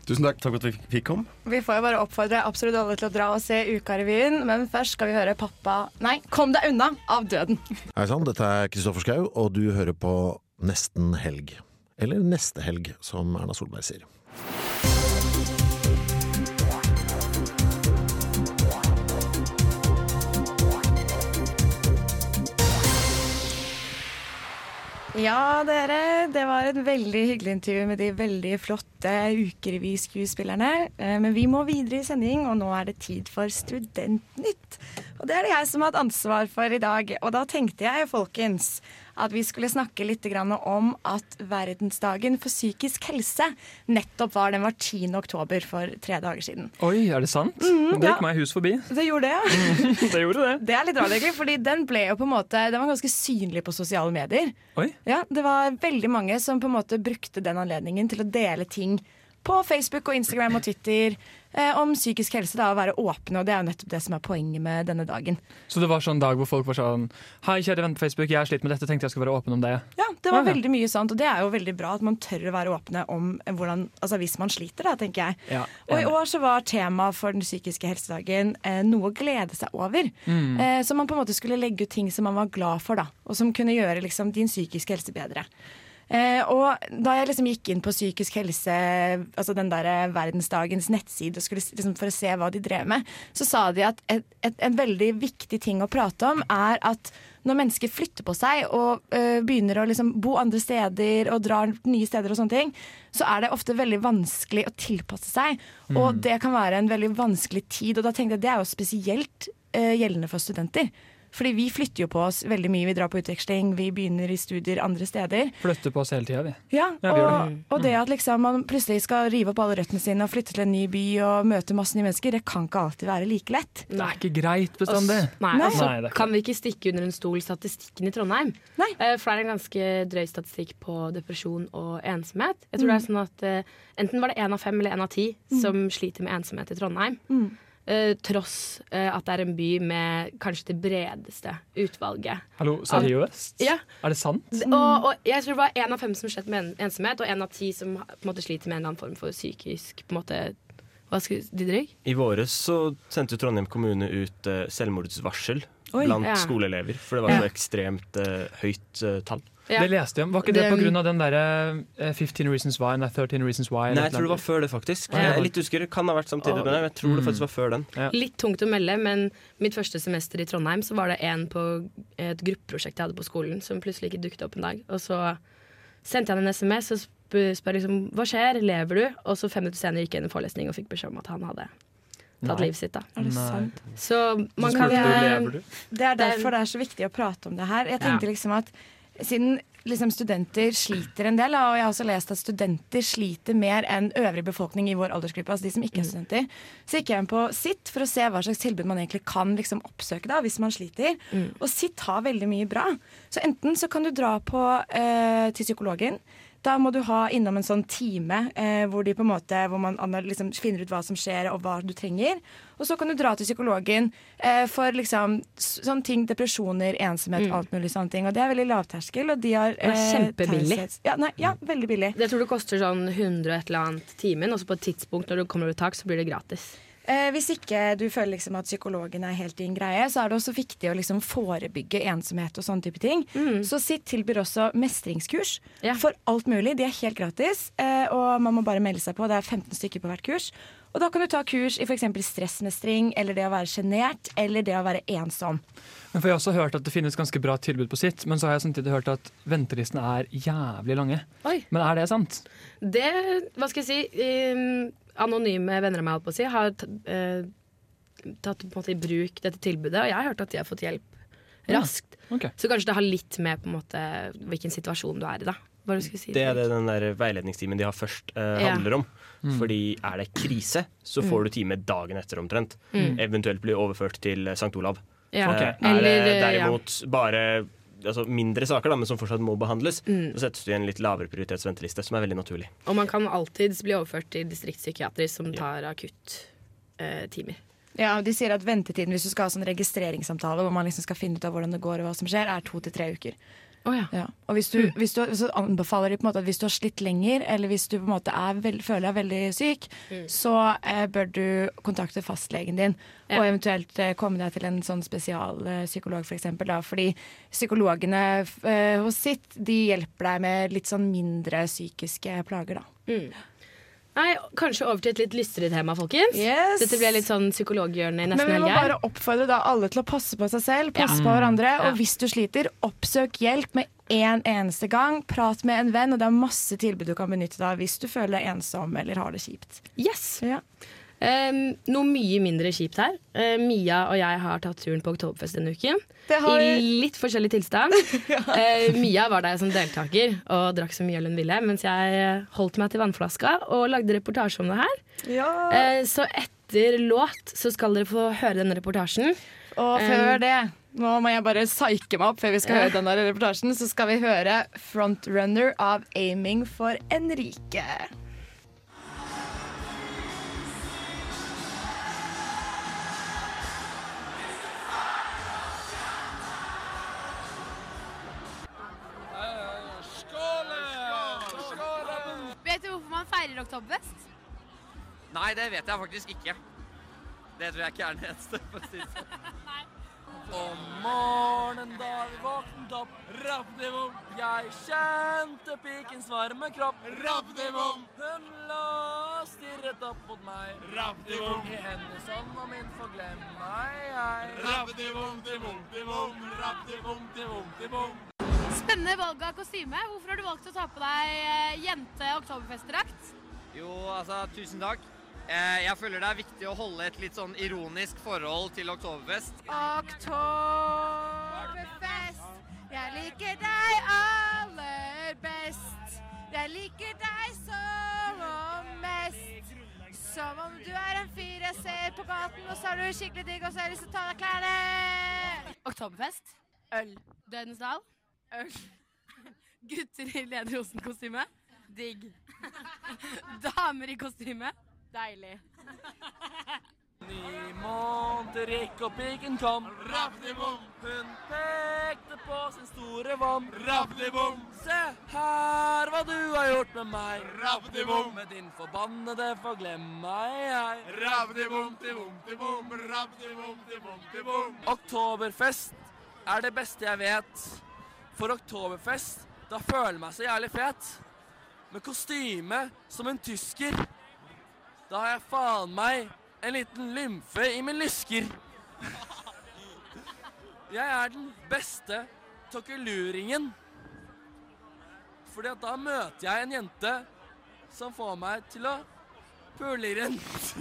Speaker 2: Tusen takk.
Speaker 6: Takk for at vi fikk komme.
Speaker 1: Vi får jo bare oppfordre absolutt alle til å dra og se Ukarevyen, men først skal vi høre Pappa Nei, Kom deg unna av døden.
Speaker 7: Hei sann, dette er Kristoffer Schau, og du hører på Nesten helg. Eller Neste helg, som Erna Solberg sier.
Speaker 1: Ja, dere. Det var et veldig hyggelig intervju med de veldig flotte ukerevyskuespillerne. Eh, Men vi må videre i sending, og nå er det tid for Studentnytt. Og det er det jeg som har hatt ansvar for i dag. Og da tenkte jeg, folkens, at vi skulle snakke litt om at verdensdagen for psykisk helse nettopp var den var 10. oktober for tre dager siden.
Speaker 5: Oi, er det sant?
Speaker 1: Mm,
Speaker 5: det
Speaker 1: ja.
Speaker 5: gikk meg hus forbi.
Speaker 1: Det gjorde det, ja.
Speaker 5: Det gjorde det.
Speaker 1: Det er litt rart, egentlig, fordi den ble jo på en måte Den var ganske synlig på sosiale medier.
Speaker 5: Oi.
Speaker 1: Ja, Det var veldig mange som på en måte brukte den anledningen til å dele ting på Facebook og Instagram og Twitter om psykisk helse. Da, å være åpne, og det er jo nettopp det som er poenget med denne dagen.
Speaker 5: Så det var sånn dag hvor folk var sånn Hei, kjære venn på Facebook, jeg har slitt med dette, tenkte jeg skulle være åpen om det.
Speaker 1: Ja, Det var
Speaker 5: Ja, ja.
Speaker 1: veldig mye sånt, og det er jo veldig bra at man tør å være åpne om hvordan, altså hvis man sliter, da, tenker jeg.
Speaker 5: Ja,
Speaker 1: Og i år så var tema for den psykiske helsedagen eh, noe å glede seg over.
Speaker 5: Mm.
Speaker 1: Eh, så man på en måte skulle legge ut ting som man var glad for, da, og som kunne gjøre liksom, din psykiske helse bedre. Eh, og da jeg liksom gikk inn på psykisk helse, altså den der verdensdagens nettside, og skulle, liksom, for å se hva de drev med, så sa de at et, et, en veldig viktig ting å prate om er at når mennesker flytter på seg og øh, begynner å liksom bo andre steder og drar nye steder og sånne ting, så er det ofte veldig vanskelig å tilpasse seg. Og
Speaker 8: Mm.
Speaker 1: det kan være en veldig vanskelig tid. Og da tenkte jeg det er jo spesielt øh, gjeldende for studenter. Fordi vi flytter jo på oss veldig mye. Vi drar på utveksling, vi begynner i studier andre steder.
Speaker 5: Flytter på oss hele tida, vi.
Speaker 1: Ja,
Speaker 5: Ja, vi
Speaker 1: og, og det at liksom man plutselig skal rive opp alle røttene sine og flytte til en ny by og møte masse nye mennesker, det kan ikke alltid være like lett.
Speaker 5: Det er ikke greit bestandig.
Speaker 3: Oss- Nei,
Speaker 1: Nei.
Speaker 3: altså,
Speaker 5: Nei, det
Speaker 3: kan vi ikke stikke under en stol statistikken i Trondheim. Nei. For det er en ganske drøy statistikk på depresjon og ensomhet. Jeg tror det er sånn at eh, Enten var det én av fem eller én av ti
Speaker 1: Mm.
Speaker 3: som sliter med ensomhet i Trondheim.
Speaker 1: Mm.
Speaker 3: Eh, tross uh, at det er en by med kanskje det bredeste utvalget.
Speaker 5: Hallo, seriøst?
Speaker 3: Ja.
Speaker 5: Er det sant?
Speaker 3: Mm. Og, og jeg tror det var én av fem som slet med ensomhet, og én av ti som på måte sliter med en eller annen form for psykisk på en måte, Hva skal Didrik?
Speaker 4: I våres så sendte Trondheim kommune ut uh, selvmordsvarsel
Speaker 3: Oi.
Speaker 4: blant
Speaker 3: Ja.
Speaker 4: skoleelever. For det var
Speaker 3: Ja.
Speaker 4: så ekstremt høyt tall.
Speaker 3: Ja.
Speaker 5: Det leste jeg om. Var ikke det,
Speaker 3: Det-
Speaker 5: på grunn av den derre eh, 15 Reasons Why nei, 13 Reasons Why?
Speaker 4: Nei, jeg tror det var før det, faktisk.
Speaker 3: Ja.
Speaker 4: Jeg er litt usikker. Kan ha vært samtidig, men jeg tror det faktisk var før den.
Speaker 3: Litt tungt å melde, men mitt første semester i Trondheim så var det en på et gruppeprosjekt jeg hadde på skolen som plutselig ikke dukket opp en dag. Og så sendte jeg en SMS og sp- spør liksom hva skjer, lever du? Og så fem minutter senere gikk jeg inn i forelesning og fikk beskjed om at han hadde tatt
Speaker 1: Nei.
Speaker 3: livet sitt. da
Speaker 1: Er det Nei. sant?
Speaker 3: Så man
Speaker 1: Så
Speaker 3: kan
Speaker 1: spurte du, lever du? Det er derfor det er så viktig å prate om det her. Jeg tenkte liksom at siden liksom, studenter sliter en del. Og jeg har også lest at studenter sliter mer enn øvrig befolkning i vår aldersgruppe. altså de som ikke er studenter. Så gikk jeg inn på Sitt for å se hva slags tilbud man egentlig kan liksom, oppsøke da, hvis man sliter. Og Sitt har veldig mye bra. Så enten så kan du dra på, eh, til psykologen. Da må du ha innom en sånn time eh, hvor, de på en måte, hvor man liksom finner ut hva som skjer og hva du trenger. Og så kan du dra til psykologen eh, for liksom, sånne ting, depresjoner, ensomhet,
Speaker 3: Mm.
Speaker 1: alt mulig sånne ting. Og det er veldig lavterskel, og de har
Speaker 3: Det er kjempebillig.
Speaker 1: taushets- Ja, nei, ja, veldig billig.
Speaker 3: Det tror du koster sånn 100 og et eller annet timen, og så på et tidspunkt når du kommer over tak, så blir det gratis.
Speaker 1: Eh, hvis ikke du føler liksom at psykologen er helt din greie, så er det også viktig å liksom forebygge ensomhet og sånne type ting. Så Sitt tilbyr også mestringskurs
Speaker 3: Ja.
Speaker 1: for alt mulig. De er helt gratis, eh, og man må bare melde seg på. Det er 15 stykker på hvert kurs. Og da kan du ta kurs i f.eks. stressmestring, eller det å være sjenert, eller det å være ensom.
Speaker 5: Men for Jeg har også hørt at det finnes ganske bra tilbud på sitt, men så har jeg samtidig hørt at ventelistene er jævlig lange.
Speaker 3: Oi.
Speaker 5: Men er det sant?
Speaker 3: Det, hva skal jeg si um, Anonyme venner av meg på å si, har eh, tatt på en måte i bruk dette tilbudet, og jeg har hørt at de har fått hjelp raskt.
Speaker 5: Ok.
Speaker 3: Så kanskje det har litt med på en måte hvilken situasjon du er i, da. Hva det du si?
Speaker 4: Det er det den der veiledningstimen de har først, eh,
Speaker 3: Ja.
Speaker 4: handler om. Fordi er det krise, så får du time dagen etter omtrent. Eventuelt bli overført til eh, St. Olav.
Speaker 3: Ja. Okay.
Speaker 4: Er det
Speaker 3: eh,
Speaker 4: derimot bare altså, mindre saker, da, men som fortsatt må behandles,
Speaker 3: Mm.
Speaker 4: så settes du i en litt lavere prioritetsventeliste, som er veldig naturlig.
Speaker 3: Og man kan alltids bli overført til distriktspsykiater som tar akutt-timer.
Speaker 1: Ja, De sier at ventetiden hvis du skal ha sånn registreringssamtale, hvor man liksom skal finne ut av hvordan det går og hva som skjer, er to til tre uker.
Speaker 3: Oh, ja.
Speaker 1: Ja. Og hvis du, hvis du, så anbefaler de på en måte at hvis du har slitt lenger, eller hvis du på en måte er veld, føler deg veldig syk, så eh, bør du kontakte fastlegen din.
Speaker 3: Ja.
Speaker 1: Og eventuelt eh, komme deg til en sånn spesialpsykolog, for eksempel, da. Fordi psykologene eh, hos sitt, de hjelper deg med litt sånn mindre psykiske plager, da.
Speaker 3: Nei, kanskje over til et litt lystere tema, folkens.
Speaker 1: Yes.
Speaker 3: Dette ble litt sånn psykologhjørne i
Speaker 1: Men vi må
Speaker 3: helg
Speaker 1: bare oppfordre da alle til å passe på seg selv, passe
Speaker 3: Ja.
Speaker 1: på hverandre.
Speaker 3: Ja.
Speaker 1: Og hvis du sliter, oppsøk hjelp med en eneste gang. Prat med en venn, og det er masse tilbud du kan benytte deg av hvis du føler deg ensom eller har det kjipt.
Speaker 3: Yes.
Speaker 1: Ja.
Speaker 3: Um, noe mye mindre kjipt her. Uh, Mia og jeg har tatt turen på Oktoberfest denne uken.
Speaker 1: Har
Speaker 3: I litt forskjellig tilstand. Uh, Mia var der som deltaker og drakk så mye øl hun ville, mens jeg holdt meg til vannflaska og lagde reportasje om det her. Uh, så etter låt så skal dere få høre denne reportasjen.
Speaker 1: Og før det, nå må jeg bare psyke meg opp før vi skal
Speaker 3: Ja.
Speaker 1: høre denne reportasjen, så skal vi høre 'Frontrunner' av 'Aiming for Enrique'.
Speaker 8: Feirer oktoberfest?
Speaker 9: Nei, det vet jeg faktisk ikke. Det tror jeg ikke er den eneste. for å si det sånn. Om morgenen da vi våknet opp, rappdimom, jeg kjente pikens varme kropp. Rappdimom! hun lå og stirret opp mot meg. Rappdimom! i hennes hånd var min forglem meg, jeg. Rappdimom, dimom, dimom, rappdimom, dimom, dimom.
Speaker 8: Spennende valg av kostyme. Hvorfor har du valgt å ta på deg eh, jente-oktoberfestdrakt?
Speaker 10: Jo, altså, tusen takk. Eh, Jeg føler det er viktig å holde et litt sånn ironisk forhold til Oktoberfest.
Speaker 1: Oktoberfest, jeg liker deg aller best. Jeg liker deg så mest. Som om du er en fyr jeg ser på gaten, og så er du skikkelig digg, og så har jeg lyst til å ta av deg klærne.
Speaker 8: Oktoberfest. Øl. Dødens dal. Øl. Gutter i Leder Osen-kostyme. Digg. Damer i kostyme. Deilig.
Speaker 9: Ni måneder gikk og piggen kom. Rappdivom. Hun pekte på sin store vom. Rappdivom. Se her hva du har gjort med meg. Rappdivom. Med din forbannede forglem meg, jeg. Rappdivom, divom, divom, rappdivom, divom, divom. Oktoberfest er det beste jeg vet. For oktoberfest, da føler jeg meg så jævlig fet. Med kostyme som en tysker. Da har jeg faen meg en liten lymfe i min lysker. Jeg er den beste tokkeluringen. Fordi at da møter jeg en jente som får meg til å pule rundt.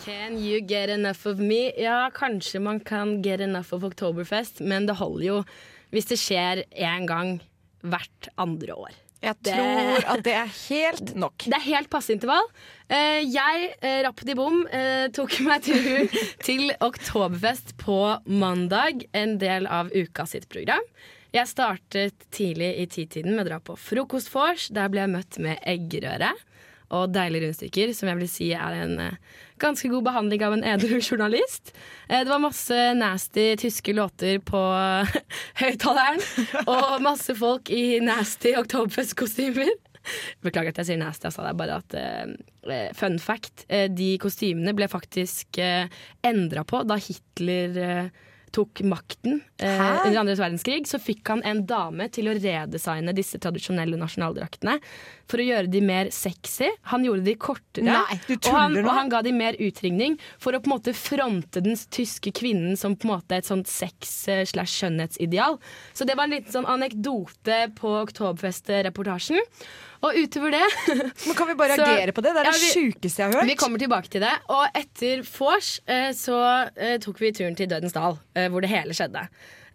Speaker 3: Can you get enough of me? Ja, kanskje man kan get enough of Oktoberfest, men det holder jo hvis det skjer én gang hvert andre år.
Speaker 1: Jeg tror at det er helt nok.
Speaker 3: Det er helt passe intervall. Eh, jeg, uh, Rappeti Bom, eh, tok meg tur til Oktoberfest på mandag, en del av uka sitt program. Jeg startet tidlig i titiden med å dra på frokostvors. Der ble jeg møtt med eggerøre og deilige rundstykker, som jeg vil si er en uh, ganske god behandling av en edru journalist. Uh, det var masse nasty tyske låter på uh, høyttaleren, og masse folk i nasty oktoberfestkostymer. Beklager at jeg sier nasty, altså. Det er bare at Fun fact. de kostymene ble faktisk uh, endra på da Hitler tok makten eh, under andre verdenskrig, så fikk han en dame til å redesigne disse tradisjonelle nasjonaldraktene for å gjøre de mer sexy. Han gjorde de kortere,
Speaker 1: Nei, du
Speaker 3: og, han, og han ga de mer utringning for å på en måte fronte den tyske kvinnen som på en måte et sånt sex-slash-skjønnhetsideal. Så det var en liten sånn anekdote på Oktoberfest-reportasjen. Og utover det
Speaker 1: Men Kan vi bare
Speaker 3: så-
Speaker 1: reagere på det? Det er det
Speaker 3: Ja, vi-
Speaker 1: sjukeste jeg har hørt.
Speaker 3: vi kommer tilbake til det. Og etter vors eh, så eh, tok vi turen til Dødens dal, eh, hvor det hele skjedde.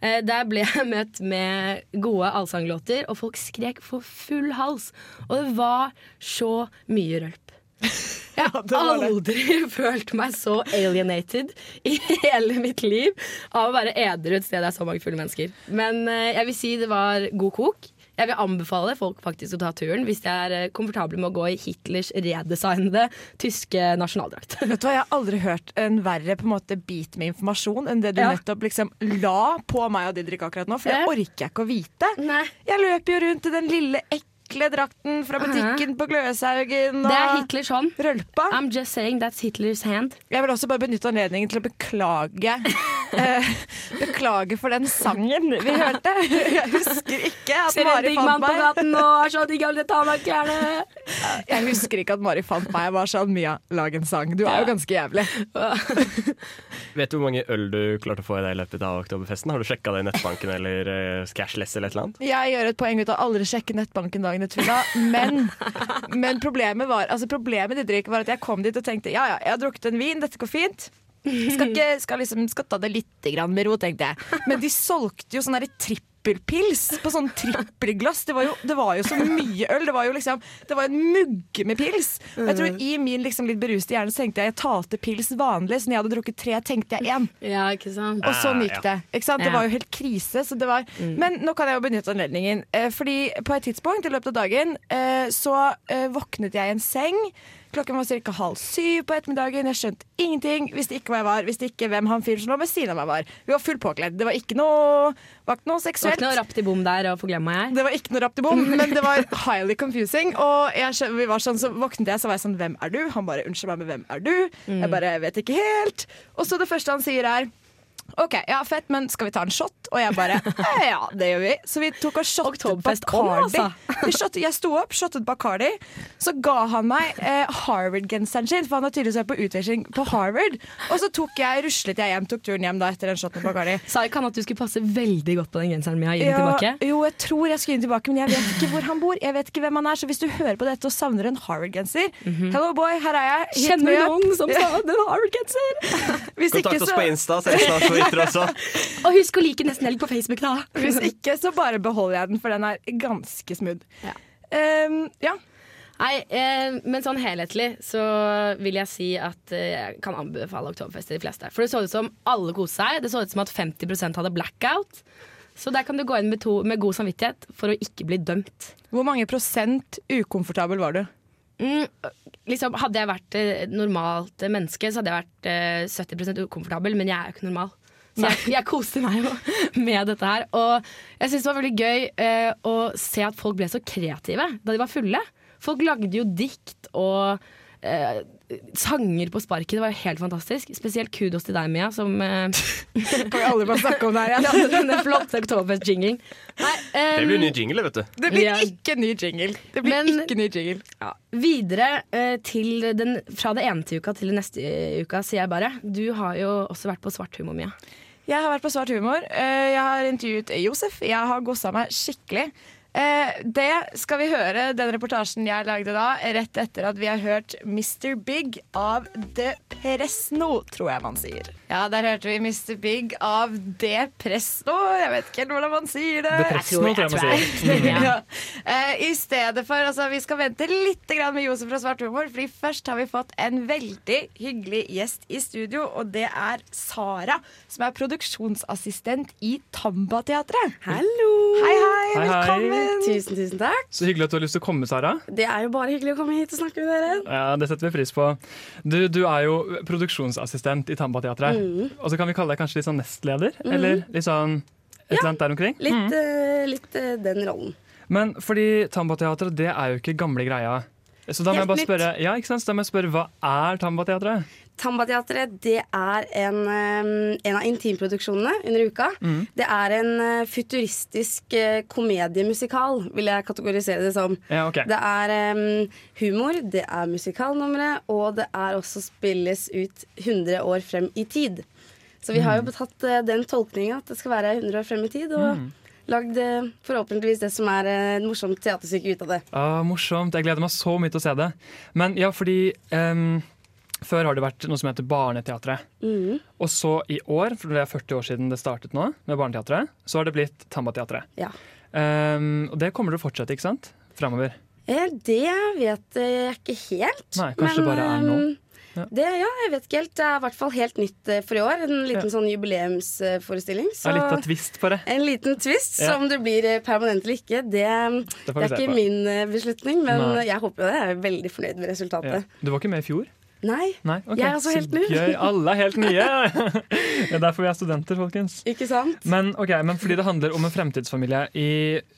Speaker 3: Eh, der ble jeg møtt med gode allsanglåter, og folk skrek for full hals. Og det var så mye rølp. Jeg har aldri følt meg så alienated i hele mitt liv av å være edru et sted det er så mange fulle mennesker. Men eh, jeg vil si det var god kok. Jeg vil anbefale folk faktisk å ta turen hvis de er eh, komfortable med å gå i Hitlers redesignede tyske nasjonaldrakt.
Speaker 1: Vet du hva, Jeg har aldri hørt en verre på en måte bit med informasjon enn det du
Speaker 3: Ja.
Speaker 1: nettopp liksom la på meg og Didrik akkurat nå. For det orker jeg ikke å vite. Jeg løper jo rundt i den lille ekle drakten fra butikken på Gløshaugen.
Speaker 3: Det er
Speaker 1: og
Speaker 3: Hitlers hånd.
Speaker 1: Rølpa.
Speaker 3: I'm just saying that's Hitlers hand.
Speaker 1: Jeg vil også bare benytte anledningen til å beklage eh, Beklage for den sangen vi hørte. Jeg husker ikke at
Speaker 3: Ser en
Speaker 1: Mari
Speaker 3: digg
Speaker 1: fant
Speaker 3: mann på
Speaker 1: meg.
Speaker 3: gaten og er så digg, jeg vil ta meg klærne.
Speaker 1: Jeg husker ikke at Mari fant meg. Jeg var sånn Mia, lag en sang. Du er jo ganske jævlig.
Speaker 4: Vet du hvor mange øl du klarte å få i deg i løpet av oktoberfesten? Har du sjekka det i nettbanken eller eh, Cashless eller et eller annet?
Speaker 1: Jeg gjør et poeng ut av aldri sjekke nettbanken dagen etter men, men problemet var altså problemet Didrik, var at jeg kom dit og tenkte ja ja, jeg har drukket en vin, dette går fint. Skal, ikke, skal, liksom, skal ta det litt med ro, tenkte jeg. Men de solgte jo sånn derre trippelpils på sånn trippelglass. Det var, jo, det var jo så mye øl. Det var jo liksom Det var en mugge med pils. Og jeg tror I min liksom litt beruste hjerne så tenkte jeg jeg talte pils vanlig, så når jeg hadde drukket tre, tenkte jeg én.
Speaker 3: Ja, ikke sant?
Speaker 1: Og sånn gikk det. Ikke sant? Det var jo helt krise. Så det var, Men nå kan jeg jo benytte anledningen. Eh, fordi på et tidspunkt i løpet av dagen eh, så eh, våknet jeg i en seng. Klokken var ca. halv syv på ettermiddagen. Jeg skjønte ingenting. Visste ikke hvor jeg var. Visste ikke hvem han fyren som lå ved siden av meg var. Vi var fullt påkledd. Det var ikke noe, var ikke noe
Speaker 3: Det var ikke noe rapt i bom der og forglemme meg.
Speaker 1: Det var ikke noe rapt i bom, men det var highly confusing. Og jeg, vi var sånn, så våknet jeg, så var jeg sånn Hvem er du? Han bare Unnskyld meg, men hvem er du? Jeg bare vet ikke helt. Og så det første han sier er OK, ja, fett, men skal vi ta en shot? Og jeg bare «Eh, Ja, det gjør vi. Så vi tok og shottet Bacardi.
Speaker 3: altså.
Speaker 1: Vi shottet, jeg sto opp, shottet Bacardi. Så ga han meg eh, Harvard-genseren sin, for han har tydeligvis vært på utveksling på Harvard. Og så tok jeg, ruslet jeg hjem, tok turen hjem da etter den shoten med Bacardi.
Speaker 3: Sa ikke han at du skulle passe veldig godt på den genseren min? Gi den tilbake?
Speaker 1: Jo, jeg tror jeg skulle gi den tilbake, men jeg vet ikke hvor han bor. Jeg vet ikke hvem han er, Så hvis du hører på dette og savner en Harvard-genser Hello boy, her er jeg. Hit
Speaker 3: Kjenner du noen som savner en Harvard-genser?
Speaker 1: Hvis ikke,
Speaker 4: Kontakt oss på Insta, så er Twitter også.
Speaker 3: Og husk å like Nesten Helg på Facebook, da.
Speaker 1: hvis ikke, så bare beholder jeg den, for den er ganske smooth.
Speaker 3: Ja.
Speaker 1: Um, ja.
Speaker 3: Nei, eh, men sånn helhetlig så vil jeg si at eh, jeg kan anbefale Oktoberfest til de fleste. For det så ut som alle koste seg. Det så ut som at 50% hadde blackout. Så der kan du gå inn med, to, med god samvittighet for å ikke bli dømt.
Speaker 1: Hvor mange prosent ukomfortabel var du?
Speaker 3: Mm, liksom, hadde jeg vært eh, normalt menneske, så hadde jeg vært eh, 70% ukomfortabel, men jeg er jo ikke normal. Så jeg, jeg koste meg jo med dette her. Og jeg syns det var veldig gøy eh, å se at folk ble så kreative da de var fulle. Folk lagde jo dikt og eh, sanger på sparket. Det var jo helt fantastisk. Spesielt kudos til deg, Mia, som eh,
Speaker 1: Kan vi aldri bare snakke om det her igjen?
Speaker 3: lagde denne flotte Oktoberfest-jingling. Nei, eh,
Speaker 4: Det blir ny jingle, vet du.
Speaker 1: Det blir
Speaker 3: Ja.
Speaker 1: ikke ny jingle. Det blir
Speaker 3: Men-
Speaker 1: ikke ny jingle.
Speaker 3: Ja. Videre eh, til den, fra det ene til uka til den neste uka, sier jeg bare. Du har jo også vært på svart humor, Mia.
Speaker 1: Jeg har vært på Svart humor. Eh, Jeg har intervjuet Josef. Jeg har gossa meg skikkelig. Eh, det skal vi høre, den reportasjen jeg lagde da, rett etter at vi har hørt Mr. Big av The Presno, tror jeg man sier. Ja, der hørte vi Mr. Big av De Presto. Jeg vet ikke helt hvordan man sier det.
Speaker 5: De Presno, tror jeg man sier.
Speaker 1: ja. eh, I stedet for altså, Vi skal vente litt med Josef fra Svart humor, Fordi først har vi fått en veldig hyggelig gjest i studio, og det er Sara, som er produksjonsassistent i Tamba-teatret.
Speaker 11: Hallo!
Speaker 1: Hei, hei,
Speaker 5: Hei, hei.
Speaker 1: velkommen!
Speaker 11: Tusen, tusen takk.
Speaker 5: Så hyggelig at du har lyst til å komme, Sara.
Speaker 11: Det er jo bare hyggelig å komme hit og snakke med dere.
Speaker 5: Ja, Det setter vi pris på. Du, du er jo produksjonsassistent i Tamba-teatret.
Speaker 11: Mm.
Speaker 5: Og så kan vi kalle deg kanskje litt sånn nestleder?
Speaker 11: mm.
Speaker 5: Eller litt sånn et eller annet der omkring?
Speaker 11: Litt,
Speaker 5: Mm.
Speaker 11: uh, litt uh, den rollen.
Speaker 5: Men fordi Tamba-teatret, det er jo ikke gamle greia. Så da må jeg
Speaker 11: Helt
Speaker 5: bare
Speaker 11: nytt.
Speaker 5: spørre, ja, ikke sant? Så da må jeg spørre, hva er Tamba-teatret?
Speaker 11: Tamba-teatret det er en, en av intimproduksjonene under uka.
Speaker 5: Mm.
Speaker 11: Det er en eh, futuristisk eh, komediemusikal, vil jeg kategorisere det som.
Speaker 5: Ja, okay.
Speaker 11: Det er um, humor, det er musikalnumre, og det er også spilles ut 100 år frem i tid. Så vi har jo
Speaker 5: betatt
Speaker 11: tatt eh, den tolkninga at det skal være 100 år frem i tid, og
Speaker 5: mm
Speaker 11: lagd forhåpentligvis det som er en et morsomt teaterstykke ut av det.
Speaker 5: Ah, morsomt. Jeg gleder meg så mye til å se det. Men ja, fordi em, før har det vært noe som heter Barneteatret.
Speaker 11: Mm.
Speaker 5: Og så i år, for det er 40 år siden det startet nå, med Barneteatret, så har det blitt Tamba-teatret.
Speaker 11: Ja.
Speaker 5: Um, og det kommer til å fortsette, ikke sant? Framover.
Speaker 11: Det vet jeg ikke helt.
Speaker 5: Nei, kanskje det bare er nå.
Speaker 11: Ja. Det, ja, jeg vet ikke helt. Det er i hvert fall helt nytt eh, for i år. En liten
Speaker 5: Ja.
Speaker 11: sånn jubileumsforestilling.
Speaker 5: Så litt av twist på det.
Speaker 11: En liten twist.
Speaker 5: Ja.
Speaker 11: Så om det blir eh, permanent eller ikke, det, det,
Speaker 5: Det
Speaker 11: er ikke
Speaker 5: på.
Speaker 11: min eh, beslutning. Men
Speaker 5: Nei.
Speaker 11: jeg håper jo det. Jeg er veldig fornøyd med resultatet.
Speaker 5: Du var ikke med i fjor?
Speaker 11: Nei.
Speaker 5: Nei, Okay.
Speaker 11: Jeg er
Speaker 5: altså
Speaker 11: helt ny.
Speaker 5: Gøy. Alle er helt nye! det er derfor vi er studenter, folkens.
Speaker 11: Ikke sant?
Speaker 5: Men, okay, men fordi det handler om en fremtidsfamilie i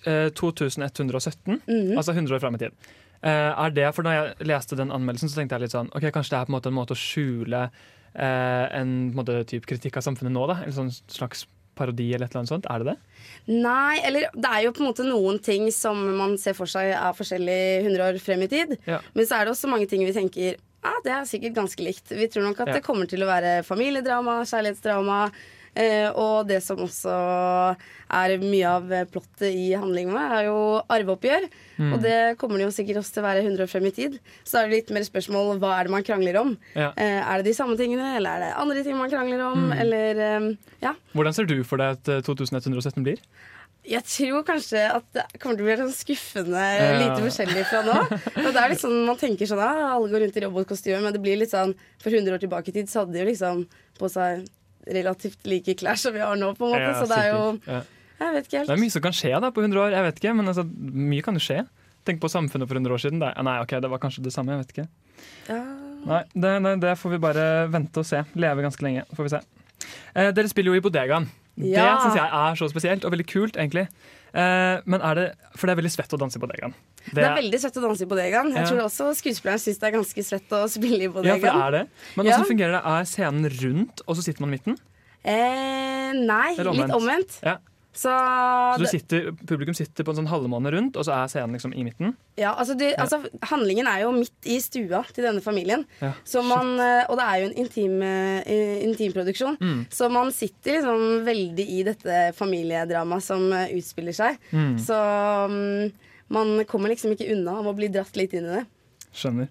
Speaker 5: eh, 2117,
Speaker 11: Mhm.
Speaker 5: altså 100 år fram i tid. Eh, er det, for når jeg leste den anmeldelsen, så tenkte jeg litt sånn Ok, kanskje det er på en måte en måte å skjule eh, en på en måte, typ kritikk av samfunnet nå, da? En sånn slags parodi eller et eller annet sånt? Er det det?
Speaker 11: Nei, eller det er jo på en måte noen ting som man ser for seg er forskjellig 100 år frem i tid.
Speaker 5: Ja.
Speaker 11: Men så er det også mange ting vi tenker ja, det er sikkert ganske likt. Vi tror nok at
Speaker 5: Ja.
Speaker 11: det kommer til å være familiedrama, kjærlighetsdrama. Eh, og det som også er mye av eh, plottet i handlingen med er jo arveoppgjør.
Speaker 5: Mm.
Speaker 11: Og det kommer det jo sikkert også til å være 100 år frem i tid. Så er det litt mer spørsmål hva er det man krangler om.
Speaker 5: Ja.
Speaker 11: Eh, er det de samme tingene, eller er det andre ting man krangler om?
Speaker 5: Mm.
Speaker 11: Eller eh, ja.
Speaker 5: Hvordan ser du for deg at eh, 2117 blir?
Speaker 11: Jeg tror kanskje at det kommer til å bli sånn skuffende
Speaker 5: Ja.
Speaker 11: lite forskjellig fra nå. Og det er litt sånn, Man tenker sånn at alle går rundt i robotkostyme, men det blir litt sånn For 100 år tilbake i tid så hadde de jo liksom på seg relativt like klær som vi har nå, på en måte.
Speaker 5: Ja,
Speaker 11: så det er jo Jeg vet ikke helt.
Speaker 5: Det er mye som kan skje da på 100 år. Jeg vet ikke, men altså, Mye kan jo skje. Tenk på samfunnet for 100 år siden. Nei, ok, det var kanskje det samme. jeg vet ikke.
Speaker 11: Ja.
Speaker 5: Nei, det, nei, det får vi bare vente og se. Leve ganske lenge, får vi se. Eh, dere spiller jo i Bodegaen. Det
Speaker 11: Ja.
Speaker 5: syns jeg er så spesielt og veldig kult, egentlig. Eh, men er det, For det er veldig svett å danse i Bodegaen.
Speaker 11: Det er veldig svett å danse i bodegaen. Jeg
Speaker 5: Ja.
Speaker 11: tror også skuespilleren syns det er ganske svett å spille i
Speaker 5: Ja,
Speaker 11: bodegaen.
Speaker 5: for det er det. Men
Speaker 11: Ja.
Speaker 5: fungerer det? Er scenen rundt, og så sitter man i midten?
Speaker 11: Eh, nei, litt omvendt.
Speaker 5: Ja.
Speaker 11: Så,
Speaker 5: Så du sitter, publikum sitter på en sånn halvmåne rundt, og så er scenen liksom i midten?
Speaker 11: Ja, altså, det, altså Handlingen er jo midt i stua til denne familien.
Speaker 5: Ja,
Speaker 11: Så man, eh, og det er jo en intim, eh, intimproduksjon.
Speaker 5: Mm.
Speaker 11: Så man sitter liksom veldig i dette familiedramaet som eh, utspiller seg.
Speaker 5: Mm.
Speaker 11: Så mm, man kommer liksom ikke unna om å bli dratt litt inn i det.
Speaker 5: Skjønner.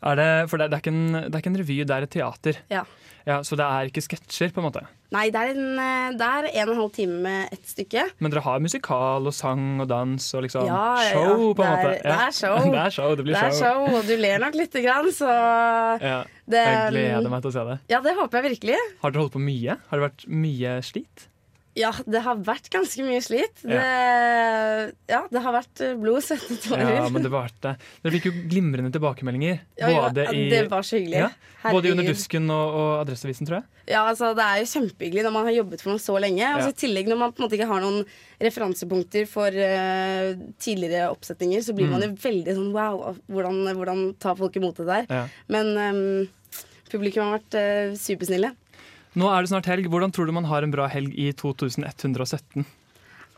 Speaker 5: Er det, for det, det, er en, det er ikke en revy, det er et teater.
Speaker 11: Ja.
Speaker 5: Ja, så det er ikke sketsjer, på en måte.
Speaker 11: Nei, det er, en, eh, det er en og en halv time med ett stykke.
Speaker 5: Men dere har musikal og sang og dans og liksom
Speaker 11: Ja, ja,
Speaker 5: show, på en
Speaker 11: det
Speaker 5: måte.
Speaker 11: Det er show.
Speaker 5: det er show, det blir
Speaker 11: Det er show, og du ler nok lite grann, så
Speaker 5: Ja,
Speaker 11: det,
Speaker 5: jeg gleder meg til å se det.
Speaker 11: Ja, det håper jeg virkelig.
Speaker 5: Har dere holdt på mye? Har det vært mye slit?
Speaker 11: Ja, det har vært ganske mye slit. Det, ja, det har vært eh, blod, svette, tårer.
Speaker 5: Ja, men det varte. Dere fikk jo glimrende tilbakemeldinger.
Speaker 11: Ja, ja,
Speaker 5: Både i,
Speaker 11: det var så hyggelig.
Speaker 5: Ja, både Under dusken og, og Adresseavisen, tror jeg.
Speaker 11: Ja, altså Det er jo kjempehyggelig når man har jobbet for noe så lenge. Og så I tillegg når man på en måte ikke har noen referansepunkter for uh, tidligere oppsetninger, så blir man jo
Speaker 5: Mm.
Speaker 11: veldig sånn wow, hvordan, hvordan tar folk imot det der?
Speaker 5: Ja.
Speaker 11: Men um, publikum har vært uh, supersnille.
Speaker 5: Nå er det snart helg. Hvordan tror du man har en bra helg i 2117?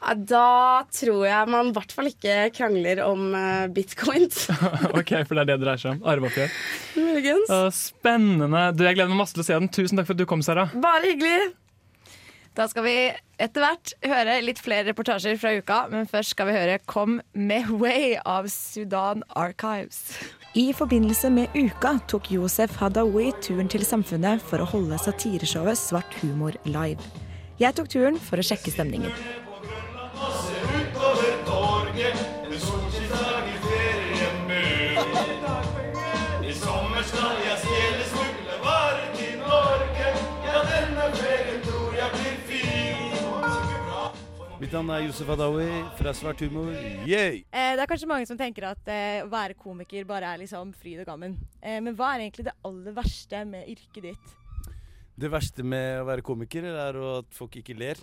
Speaker 11: Da tror jeg man i hvert fall ikke krangler om eh, bitcoins.
Speaker 5: ok, for det er det det dreier seg om. Arveoppgjør.
Speaker 11: Muligens.
Speaker 5: Uh, Spennende. Du, jeg gleder meg masse til å se den. Tusen takk for at du kom, Sara.
Speaker 11: Bare hyggelig.
Speaker 1: Da skal vi etter hvert høre litt flere reportasjer fra uka, men først skal vi høre Kom med Way av Sudan Archives. I forbindelse med uka tok Josef Hadaoui turen til Samfunnet for å holde satireshowet Svart humor live. Jeg tok turen for å sjekke stemningen.
Speaker 12: Mitt navn er Josef Adawi fra Svart humor. Yeah!
Speaker 1: Eh, det er kanskje mange som tenker at eh, å være komiker bare er liksom fryd og gammen. Eh, men hva er egentlig det aller verste med yrket ditt?
Speaker 12: Det verste med å være komiker er at folk ikke ler.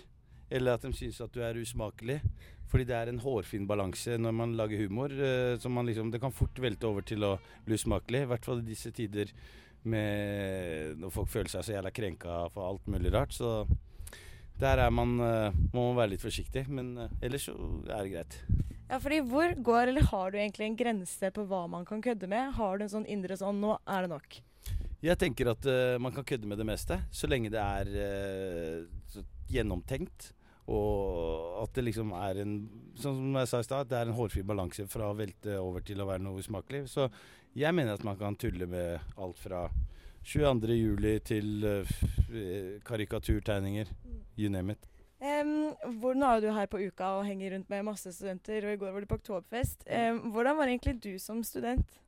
Speaker 12: Eller at de syns at du er usmakelig. Fordi det er en hårfin balanse når man lager humor. eh, som man liksom, det kan fort velte over til å bli usmakelig. I hvert fall i disse tider med når folk føler seg så jævla krenka for alt mulig rart. Så der er man, eh, må man være litt forsiktig. Men eh, ellers så er det greit.
Speaker 1: Ja, fordi hvor går, eller har du egentlig en grense på hva man kan kødde med? Har du en sånn indre sånn, nå er det nok?
Speaker 12: Jeg tenker at uh, man kan kødde med det meste, så lenge det er uh, gjennomtenkt. Og at det liksom er en Sånn som jeg sa i sted, det er en hårfri balanse fra å velte over til å være noe usmakelig. Så jeg mener at man kan tulle med alt fra 22. juli til eh, eh, karikaturtegninger. You name it.
Speaker 1: Um, hvor, nå er du her på uka og henger rundt med masse studenter, og i går var du på Oktoberfest. Um, hvordan var egentlig du som student?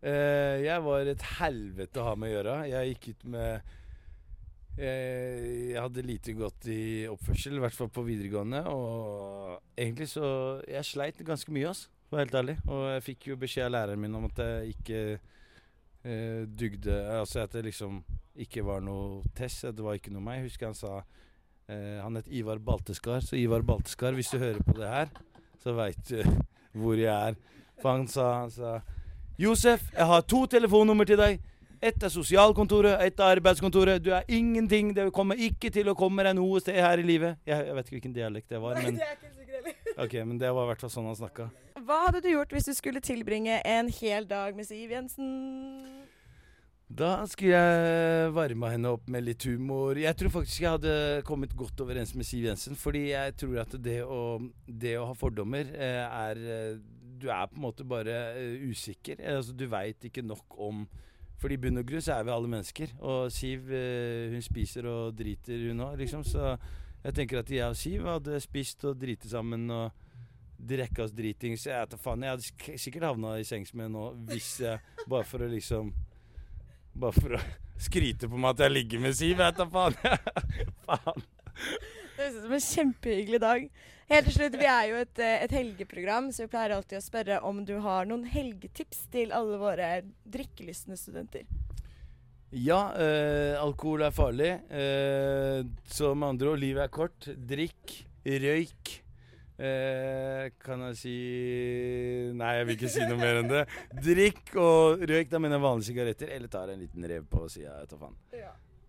Speaker 12: Uh, jeg var et helvete å ha med å gjøre. Jeg gikk ut med jeg, Jeg hadde lite godt i oppførsel, i hvert fall på videregående. Og egentlig så Jeg sleit ganske mye, altså, for å være helt ærlig. Og jeg fikk jo beskjed av læreren min om at jeg ikke eh, dugde Altså at det liksom ikke var noe test. at Det var ikke noe meg. Jeg husker han sa eh, Han het Ivar Balteskar. Så Ivar Balteskar, hvis du hører på det her, så veit du hvor jeg er. For han sa, han sa Josef, jeg har to telefonnummer til deg. Ett er sosialkontoret, ett er arbeidskontoret. Du er ingenting. Det kommer ikke til å komme deg noe sted her i livet. Jeg, jeg vet ikke hvilken dialekt det var, men Ok, men det var i hvert fall sånn han snakka.
Speaker 1: Hva hadde du gjort hvis du skulle tilbringe en hel dag med Siv Jensen?
Speaker 12: Da skulle jeg varma henne opp med litt humor. Jeg tror faktisk jeg hadde kommet godt overens med Siv Jensen. Fordi jeg tror at det å, det å ha fordommer eh, er eh, Du er på en måte bare eh, usikker. Altså, du veit ikke nok om For i bunn og grunn så er vi alle mennesker. Og Siv hun spiser og driter, hun òg, liksom. Så jeg tenker at jeg og Siv hadde spist og driti sammen. og drikke oss dritings. Jeg vet faen, jeg hadde sikkert havna i sengs med henne nå hvis jeg Bare for å liksom Bare for å skryte på meg at jeg ligger med Siv. Jeg vet da faen. faen.
Speaker 1: Det høres ut som en kjempehyggelig dag. Helt til slutt, Vi er jo et, eh, et helgeprogram, så vi pleier alltid å spørre om du har noen helgetips til alle våre drikkelystne studenter.
Speaker 12: Ja, øh, alkohol er farlig. Eh, så med andre ord, livet er kort. Drikk, røyk. Eh, kan jeg si Nei, jeg vil ikke si noe mer enn det. Drikk og røyk, da mine vanlige sigaretter. Eller tar en liten rev på sida. Jeg tar faen.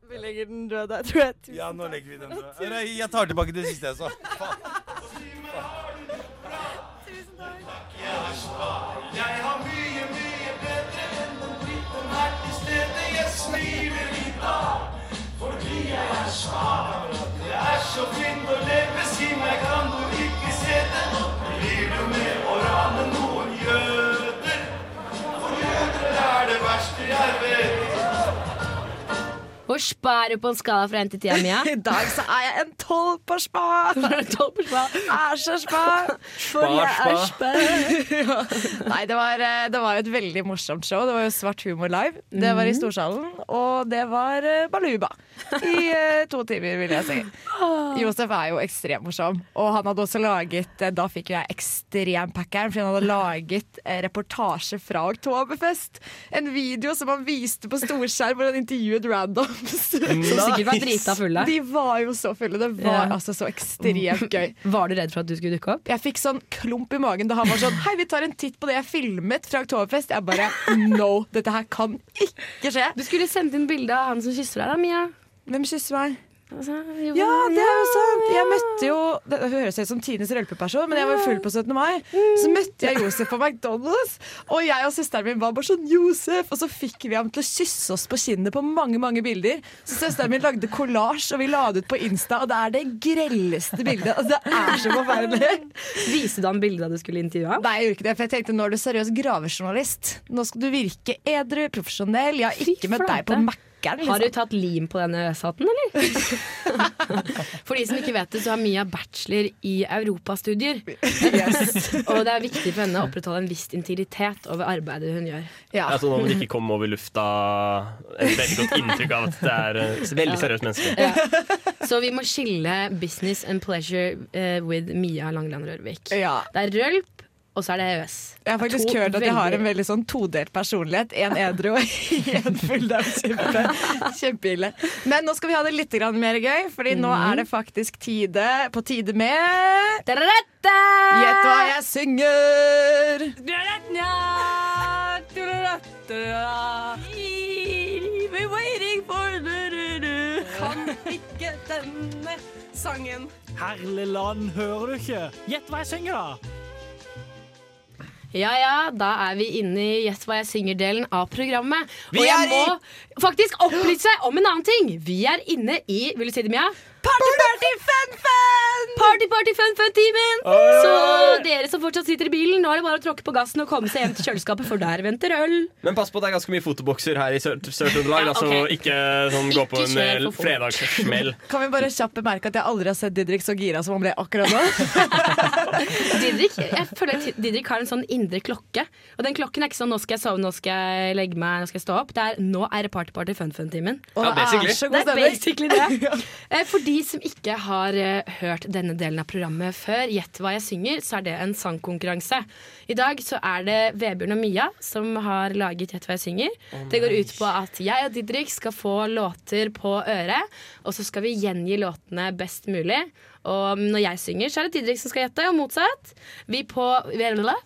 Speaker 1: Vi legger den død der, tror jeg. Tusen
Speaker 12: Ja, nå
Speaker 1: takk.
Speaker 12: legger vi den død. Nei, Jeg tar tilbake det siste jeg sa.
Speaker 13: Har svar. Jeg har mye, mye bedre enn den dritten her til stede. Jeg smiler i dag fordi jeg er svar. Det er så fint å leve, si meg, kan du
Speaker 3: Hvor spa er du på en skala fra 1 til 10, Mia?
Speaker 1: I dag så er jeg en tolv på spa. Er så spa. For jeg er spa. ja. Nei, det var, eh, det var jo et veldig morsomt show. Det var jo Svart humor live. Det var i
Speaker 3: Mhm.
Speaker 1: Storsalen, og det var eh, Baluba. I eh, to timer, vil jeg si. Josef er jo ekstremt morsom, og han hadde også laget Da fikk jo jeg ekstrempackeren, for han hadde laget reportasje fra Oktoberfest. En video som han viste på storskjerm hvor han intervjuet randoms.
Speaker 3: Som sikkert var drita fulle.
Speaker 1: De var jo så fulle. Det var
Speaker 3: Ja.
Speaker 1: altså så ekstremt gøy.
Speaker 3: Var du redd for at du skulle dukke opp?
Speaker 1: Jeg fikk sånn klump i magen da han var sånn Hei, vi tar en titt på det jeg filmet fra Oktoberfest. Jeg bare No, dette her kan ikke skje.
Speaker 3: Du skulle sendt inn bilde av han som kysser deg, da, Mia.
Speaker 1: Hvem kysser meg?
Speaker 3: Altså,
Speaker 1: Ja, det er jo sant! Jeg møtte jo Det høres ut som tidenes rølpeperson, men jeg var full på 17. mai. Så møtte jeg Josef på McDonald's, og jeg og søsteren min var bare sånn Josef! Og så fikk vi ham til å kysse oss på kinnet på mange mange bilder. Så søsteren min lagde kollasj, og vi la det ut på Insta, og det er det grelleste bildet. Altså, det er så forferdelig.
Speaker 3: Viste du ham bildet da du skulle intervjue ham?
Speaker 1: Nei, jeg gjorde ikke det, for jeg tenkte nå er du seriøs gravejournalist. Nå skal du virke edru, profesjonell. Jeg har ikke møtt deg på
Speaker 3: flate.
Speaker 1: Mac-eren.
Speaker 3: Har du
Speaker 1: Liksom.
Speaker 3: tatt lim på denne øshatten, eller? For de som ikke vet det, så har Mia bachelor i europastudier. Og det er viktig for henne å opprettholde en viss integritet over arbeidet hun gjør.
Speaker 4: Altså, nå må det ikke komme over lufta et veldig godt inntrykk av at det er et veldig
Speaker 3: Ja.
Speaker 4: seriøst menneske.
Speaker 3: Så vi må skille business and pleasure uh, with Mia Langland Rørvik.
Speaker 1: Ja.
Speaker 3: Det er rølp, og så er det EØS.
Speaker 1: Jeg har faktisk
Speaker 3: To
Speaker 1: hørt at jeg har en
Speaker 3: veldig-
Speaker 1: sånn todelt personlighet. En edru og en full. Det er kjempe, kjempeille. Men nå skal vi ha det litt mer gøy, Fordi nå er det faktisk tide på tide med Gjett hva jeg synger!
Speaker 13: We're waiting for.
Speaker 1: Kan ikke denne sangen.
Speaker 14: Herlig land, hører du ikke? Gjett hva jeg synger, da!
Speaker 3: Ja ja, da er vi inne i Gjett hva jeg synger-delen av programmet.
Speaker 13: Vi
Speaker 3: og jeg
Speaker 13: er i-
Speaker 3: må faktisk opplyse om en annen ting. Vi er inne i Vil du si det, Mia?
Speaker 1: Party, party, fun, fun!
Speaker 3: Party, party, fun, fun-timen! Så dere som fortsatt sitter i bilen, nå er det bare å tråkke på gassen og komme seg hjem til kjøleskapet, for der venter øl.
Speaker 4: Men pass på, det er ganske mye fotobokser her i Sør- Sør-Trøndelag.
Speaker 3: Ja,
Speaker 4: okay.
Speaker 3: så
Speaker 4: ikke sånn gå på
Speaker 3: Ikke
Speaker 4: en fredagssmell.
Speaker 1: Kan vi bare kjapt bemerke at jeg aldri har sett Didrik så gira som han ble akkurat nå?
Speaker 3: Didrik, jeg føler at Didrik har en sånn indre klokke. Og den klokken er ikke sånn 'nå skal jeg sove, nå skal jeg legge meg, nå skal jeg stå opp'. Det er 'nå er det party, party, fun, fun-timen'.
Speaker 13: Ja, det er basically.
Speaker 3: Det er basically det. Eh, For de som ikke har eh, hørt denne delen av programmet før, gjett hva jeg synger, så er det en sangkonkurranse. I dag så er det Vebjørn og Mia som har laget Gjett hva jeg synger.
Speaker 13: Oh
Speaker 3: det går ut på at jeg og Didrik skal få låter på øret, og så skal vi gjengi låtene best mulig. Og når jeg synger, så er det Didrik som skal gjette, og motsatt. Vi, på,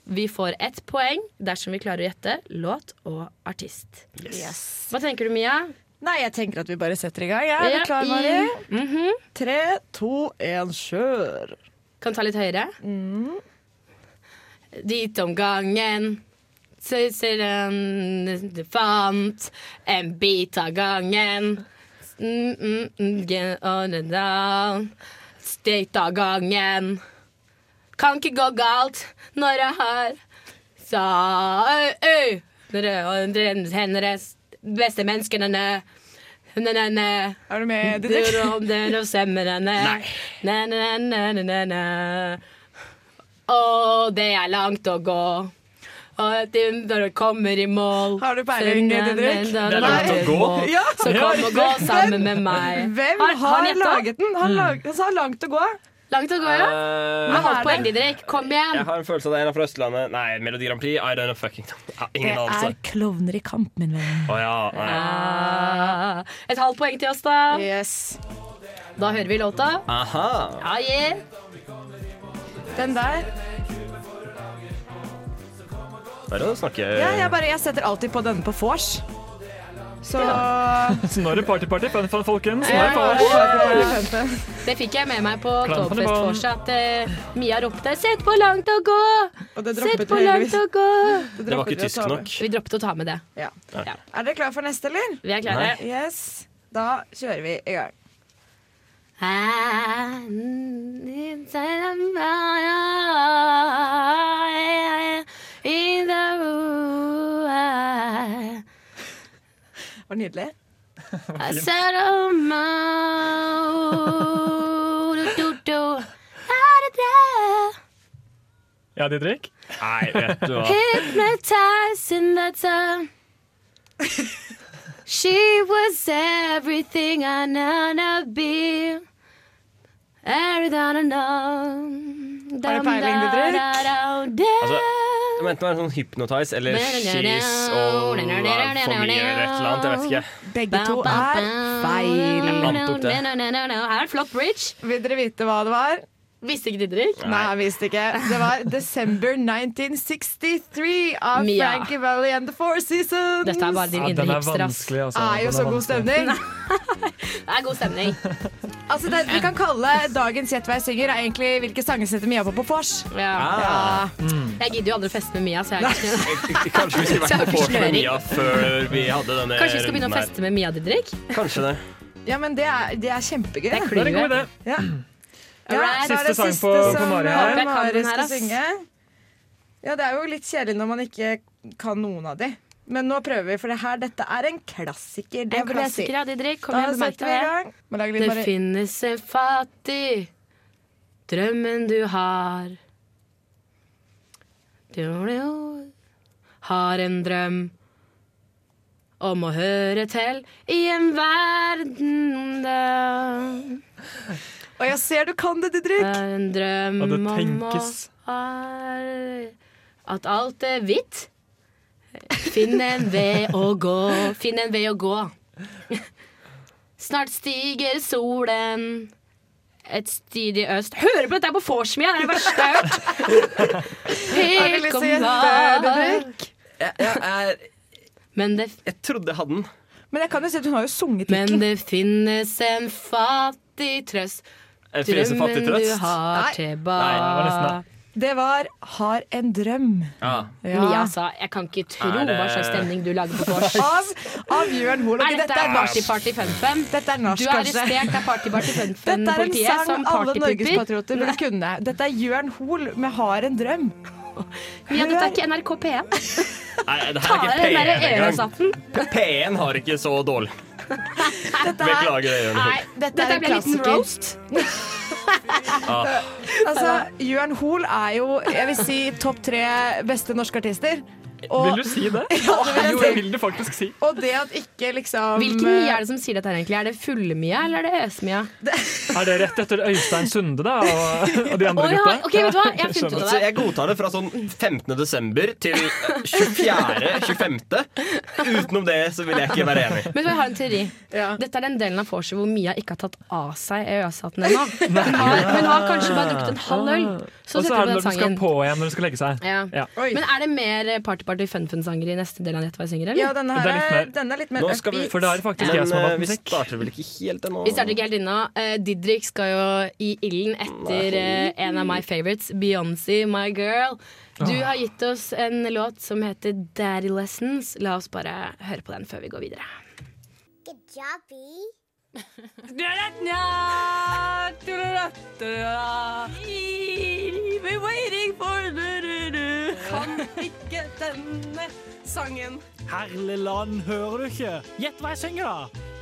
Speaker 3: vi får ett poeng dersom vi klarer å gjette låt og artist.
Speaker 1: Yes.
Speaker 3: Hva tenker du, Mia?
Speaker 1: Nei, jeg tenker at vi bare setter i gang. Ja, er du klar, Mari?
Speaker 3: Mhm.
Speaker 1: Tre, to, én, kjør.
Speaker 3: Kan du ta litt høyere?
Speaker 1: Mm.
Speaker 3: Dit om gangen en fant en bit av gangen. Mm, mm, mm. Dit av gangen. Kan ikke gå galt når jeg har sa øy, øy. Når hennes beste menneskene Er
Speaker 1: du med, Didrik?
Speaker 3: Nei. Og det er langt å gå. Og når du kommer i mål
Speaker 1: Har du peiling, Didrik?
Speaker 3: Det
Speaker 1: er langt å gå. Ja.
Speaker 3: Så kom og gå sammen med meg.
Speaker 1: Hvem
Speaker 3: Har-
Speaker 1: laget den? Han sa langt å gå.
Speaker 3: Langt å gå, ja.
Speaker 4: Eh,
Speaker 3: Men halvt poeng, Didrik. Kom igjen.
Speaker 4: Jeg har en følelse av det er en fra Østlandet. Nei, Melodi Grand Prix. I don't know fucking ja,
Speaker 1: Det
Speaker 4: Ingen anelse.
Speaker 1: er klovner i kamp, min venn.
Speaker 4: Oh, ja. Nei.
Speaker 3: Ah, et halvt poeng til oss, da. Da hører vi låta.
Speaker 4: Aha.
Speaker 3: Ja, yeah.
Speaker 1: Den der.
Speaker 4: Der er å snakke
Speaker 1: Ja, jeg, bare, jeg setter alltid på denne på vors. Så
Speaker 5: Så nå er det party-party, folkens. Nå
Speaker 1: Ja,
Speaker 5: er det vors.
Speaker 1: party, party, fun.
Speaker 3: Det fikk jeg med meg på Oktoberfest-vorset, at uh, Mia ropte 'Sett på langt å gå'!
Speaker 1: det
Speaker 3: Sett på langt å gå!
Speaker 1: Det Det var ikke tysk nok.
Speaker 3: Vi droppet å ta med det.
Speaker 1: Ja.
Speaker 3: Ja.
Speaker 1: Er dere klare for neste, eller?
Speaker 3: Vi er klare.
Speaker 1: Nei. Yes. Da kjører vi i gang. Var nydelig.
Speaker 3: I said, oh, no, do, do, do.
Speaker 5: Ja, Didrik?
Speaker 4: Nei, vet du hva.
Speaker 3: Hypnotizing that time. She was everything I know wanna be. Everything I know.
Speaker 1: Har du peiling, Didrik?
Speaker 4: Altså, det må enten være sånn Hypnotize eller She's All For Me eller et eller annet. Jeg vet ikke.
Speaker 1: Begge to er feil.
Speaker 4: Det.
Speaker 3: Her er flott bridge.
Speaker 1: Vil dere vite hva det var?
Speaker 3: Visste ikke Didrik?
Speaker 1: Nei, jeg visste ikke. Det var December 1963 av
Speaker 3: Mia.
Speaker 1: Frankie Valley and The Four Seasons.
Speaker 3: Dette er bare din
Speaker 5: Ja,
Speaker 3: indre
Speaker 5: er
Speaker 3: hipster,
Speaker 5: altså.
Speaker 1: Er jo
Speaker 5: Den
Speaker 1: så
Speaker 5: er
Speaker 1: god stemning.
Speaker 3: Det er god stemning.
Speaker 1: Altså, det vi kan kalle dagens Gjett hva jeg synger, er egentlig hvilke sanger setter Mia på på vors.
Speaker 3: Ja.
Speaker 4: Ah.
Speaker 3: Jeg gidder jo aldri å feste med Mia, så jeg er ikke
Speaker 4: Kanskje vi skulle vært på vors med. Mia før vi hadde denne
Speaker 3: Kanskje vi skal begynne å feste med Mia, Didrik?
Speaker 4: Kanskje det.
Speaker 1: Ja, men det er, det er kjempegøy.
Speaker 3: Det er. Det er en god idé.
Speaker 1: Ja. Ja,
Speaker 3: Alright.
Speaker 1: det
Speaker 5: Siste sang
Speaker 1: siste
Speaker 5: på- på Mari
Speaker 1: eh,
Speaker 5: her.
Speaker 3: Jeg kan
Speaker 1: Mari
Speaker 3: den her,
Speaker 1: skal
Speaker 3: ass.
Speaker 1: synge. Ja, det er jo litt kjedelig når man ikke kan noen av de. Men nå prøver vi, for det her, dette er en klassiker. Det
Speaker 3: En
Speaker 1: klassiker, si.
Speaker 3: klassiker, ja, Didrik. Kom igjen, bemerk
Speaker 1: setter
Speaker 3: det.
Speaker 1: Mari.
Speaker 3: finnes en fattig drømmen du har. Du har en drøm om å høre til i en verden der.
Speaker 1: Og jeg ser du kan det, Didrik.
Speaker 3: En drøm
Speaker 5: Og det
Speaker 3: om å at alt er hvitt. Finn en vei å gå, finn en vei å gå. Snart stiger solen et sted i øst. Hører på dette på vorspiel, det er det verste jeg har hørt.
Speaker 1: Helt kom Didrik?
Speaker 4: Jeg, jeg, er,
Speaker 3: Men det,
Speaker 4: jeg trodde jeg hadde den.
Speaker 1: Men jeg kan jo si at hun har jo sunget
Speaker 3: men det finnes en fattig trøst.
Speaker 4: En fattig
Speaker 3: Drømmen du har
Speaker 1: til
Speaker 3: tilbake.
Speaker 5: det var
Speaker 1: 'Har en drøm'.
Speaker 4: Ja.
Speaker 1: Ja.
Speaker 3: Mia sa jeg kan ikke tro
Speaker 4: det-
Speaker 3: hva slags stemning du lager på vors.
Speaker 1: Av, av Jørn Hoel. Ok,
Speaker 3: Er dette
Speaker 1: er
Speaker 3: party-party Fun Fun?
Speaker 1: Dette er norsk,
Speaker 3: Du er arrestert av Party Party Fun
Speaker 1: Dette er en sang alle
Speaker 3: partypupper.
Speaker 1: norgespatrioter burde kunne. Dette er Jørn Hoel med 'Har en drøm'.
Speaker 3: Mia, dette er ikke NRK P1.
Speaker 4: Nei, det her er ikke P1 engang. P1 har ikke så dårlig.
Speaker 1: Dette er,
Speaker 4: Beklager det, Jørn.
Speaker 3: Nei,
Speaker 1: dette
Speaker 3: dette
Speaker 1: er
Speaker 3: blir en liten roast.
Speaker 4: Ah.
Speaker 1: Altså, Jørn Hoel er jo, jeg vil si, topp tre beste norske artister.
Speaker 5: Vil du si det?
Speaker 1: Ja, det vil jeg
Speaker 5: Jo, jeg vil det faktisk si.
Speaker 1: Og det at ikke liksom
Speaker 3: Hvilken Mia er det som sier dette her egentlig? Er det fulle-Mia eller er det øs-mye?
Speaker 5: Er det rett etter Øystein Sunde da, og, og de andre
Speaker 3: oh, ja,
Speaker 5: gutta?
Speaker 3: Okay, vet du hva? Jeg har funnet ut
Speaker 4: Så jeg godtar det fra sånn 15. desember til 24.-25. Utenom det så vil jeg ikke være enig.
Speaker 3: Men jeg har en teori. Dette er den delen av vorset hvor Mia ikke har tatt av seg EØS-hatten ennå. Hun, har- hun har kanskje bare drukket en halv øl. Så
Speaker 5: Og så er det når
Speaker 3: hun
Speaker 5: du skal på igjen når du skal legge seg.
Speaker 3: Ja.
Speaker 5: Ja.
Speaker 3: Men er det mer Party Party Fun FunFun-sanger i neste del av Gjett hva jeg synger? eller?
Speaker 1: Ja, denne
Speaker 5: er
Speaker 1: her er,
Speaker 5: mer-
Speaker 1: denne er litt mer
Speaker 4: vi,
Speaker 1: upbeat.
Speaker 5: For det er faktisk
Speaker 4: Men
Speaker 5: jeg som har valgt musikk.
Speaker 4: vi starter vel ikke helt ennå?
Speaker 3: Vi starter ikke helt ennå. Uh, Didrik skal jo i ilden etter uh, en av my favorites, Beyoncé, My Girl. Du har gitt oss en låt som heter Daddy Lessons. La oss bare høre på den før vi går videre.
Speaker 15: Good job, B.
Speaker 1: We're waiting for. Kan ikke denne sangen.
Speaker 14: Herlig land, hører du ikke? Gjett hva jeg synger, da!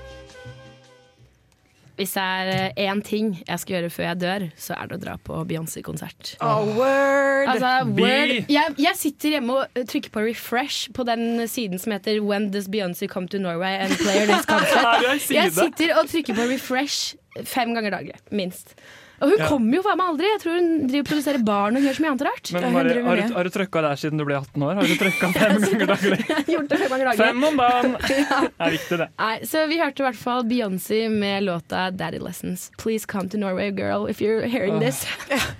Speaker 3: Hvis det er én ting jeg skal gjøre før jeg dør, så er det å dra på Beyoncé-konsert.
Speaker 1: Oh, word.
Speaker 3: Altså, word. Jeg, jeg sitter hjemme og trykker på refresh på den siden som heter When does Beyoncé come to Norway and play this concert?
Speaker 5: Er?
Speaker 3: Jeg sitter og trykker på refresh fem ganger daglig, minst. Og hun
Speaker 5: Ja.
Speaker 3: kommer jo faen meg aldri. Jeg tror hun driver og produserer barn og gjør så mye annet rart.
Speaker 5: Men Mari,
Speaker 1: 100
Speaker 5: har, du, har du trykka der siden du ble 18 år? Har du trykka fem ganger daglig?
Speaker 3: Jeg har gjort det fem.
Speaker 5: Fem om dagen! Det er viktig, det.
Speaker 3: Nei, så vi hørte i hvert fall Beyoncé med låta 'Daddy Lessons'. Please come to Norway, girl, if you're hearing this.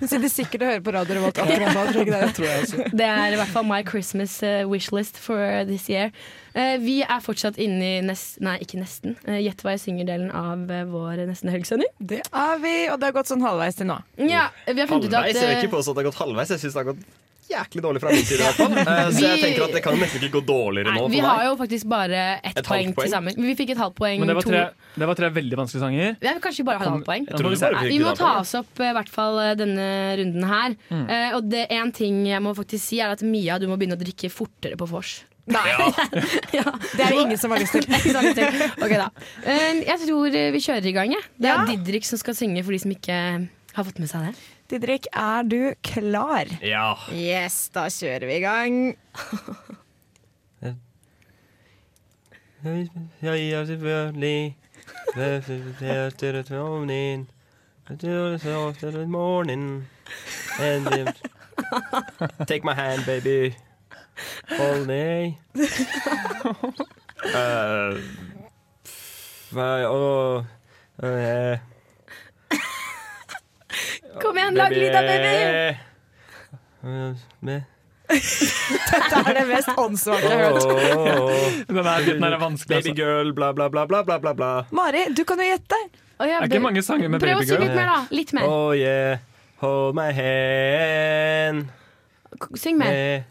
Speaker 1: Hun sitter sikkert og hører på Radio Revolt akkurat nå. tror ikke det?
Speaker 5: Jeg.
Speaker 3: Det er i hvert fall my Christmas uh, wishlist for this year. Eh, vi er fortsatt inne i nest, Nei, ikke nesten. Uh, Gjett hva jeg synger-delen av eh, vår nesten helgsending.
Speaker 1: Det er vi, og det har gått sånn halvveis til nå.
Speaker 3: Ja, vi har funnet ut at
Speaker 4: Halvveis? Jeg vil
Speaker 3: eh,
Speaker 4: ikke påstå at det har gått halvveis. Jeg synes det har gått jæklig dårlig fra min side. i hvert fall. Eh, Så jeg tenker at det kan nesten ikke gå dårligere
Speaker 3: Nei,
Speaker 4: nå
Speaker 3: vi har jo faktisk bare ett
Speaker 4: Et
Speaker 3: poeng
Speaker 4: poeng.
Speaker 3: til sammen. Vi fikk et halvt poeng.
Speaker 5: Men det var
Speaker 3: to-
Speaker 5: tre, det var tre veldig vanskelige sanger.
Speaker 3: Ja, kanskje vi bare halvt poeng.
Speaker 5: Vi.
Speaker 3: Vi må ta oss opp eh, i hvert fall eh, denne runden her.
Speaker 5: Mm.
Speaker 3: Uh, og det en ting jeg må faktisk si, er at Mia, du må begynne å drikke fortere på vors.
Speaker 1: Nei. Det er det ingen som har lyst til.
Speaker 3: Ok da Eh, Jeg tror eh, vi kjører i gang. jeg. Det er
Speaker 1: Ja.
Speaker 3: Didrik som skal synge for de som ikke har fått med seg det.
Speaker 1: Didrik, er du klar?
Speaker 4: Ja.
Speaker 1: Yes, da kjører vi i gang.
Speaker 4: Jeg selvfølgelig Take my hand, baby. Hold me. Uh, hva- åh, uh,
Speaker 3: Kom igjen, lag lyd da, baby!
Speaker 4: Med-
Speaker 1: Dette er det mest åndssvake jeg har hørt.
Speaker 5: Den her er vanskelig. Altså.
Speaker 4: Babygirl, bla, bla, bla, bla, bla, bla, bla.
Speaker 1: Mari, du kan jo gjette.
Speaker 3: Oh, ja,
Speaker 5: Er ikke mange sanger med
Speaker 3: Prøv å
Speaker 5: babygirl?
Speaker 3: synge litt mer, da. Litt mer.
Speaker 4: Oh yeah, hold my hand.
Speaker 3: Syng mer.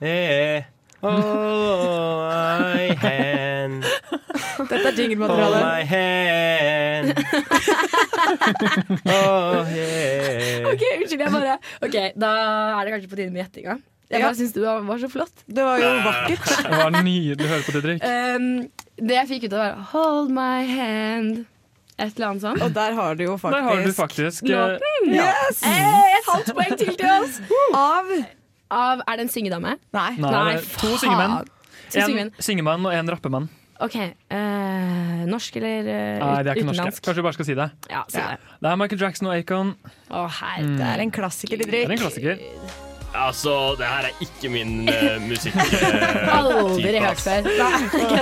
Speaker 4: Eh, eh, hold my hand.
Speaker 1: Dette er
Speaker 4: Hold
Speaker 1: Oh,
Speaker 4: my hand. Oh yeah.
Speaker 3: Ok, Unnskyld, jeg bare Ok, Da er det kanskje på tide med gjettinga. Jeg
Speaker 1: Ja.
Speaker 3: bare syns du var, var så flott.
Speaker 1: Det var jo vakkert.
Speaker 5: Det var nydelig å høre på Didrik.
Speaker 3: Um, det jeg fikk ut av, var 'hold my hand'. Et eller annet sånt.
Speaker 1: Og der har du jo faktisk
Speaker 5: Der har du faktisk eh,
Speaker 3: Låten.
Speaker 1: Yes!
Speaker 3: Eh, et halvt poeng til til oss.
Speaker 1: Av
Speaker 3: Av Er det en syngedame?
Speaker 1: Nei.
Speaker 5: Nei, det er to syngemenn.
Speaker 3: To
Speaker 5: En syngemann og en rappemann.
Speaker 3: OK. uh, norsk eller uh,
Speaker 5: Nei, det er ikke norske.
Speaker 3: utenlandsk?
Speaker 5: Kanskje vi bare skal si det.
Speaker 3: Ja, si det.
Speaker 5: Det er Michael Jackson og Acon.
Speaker 3: Å, herre.
Speaker 1: Det er en klassiker,
Speaker 5: Det er en klassiker.
Speaker 4: Altså, det her er ikke min uh, musikk.
Speaker 3: Aldri hørt før. Nei.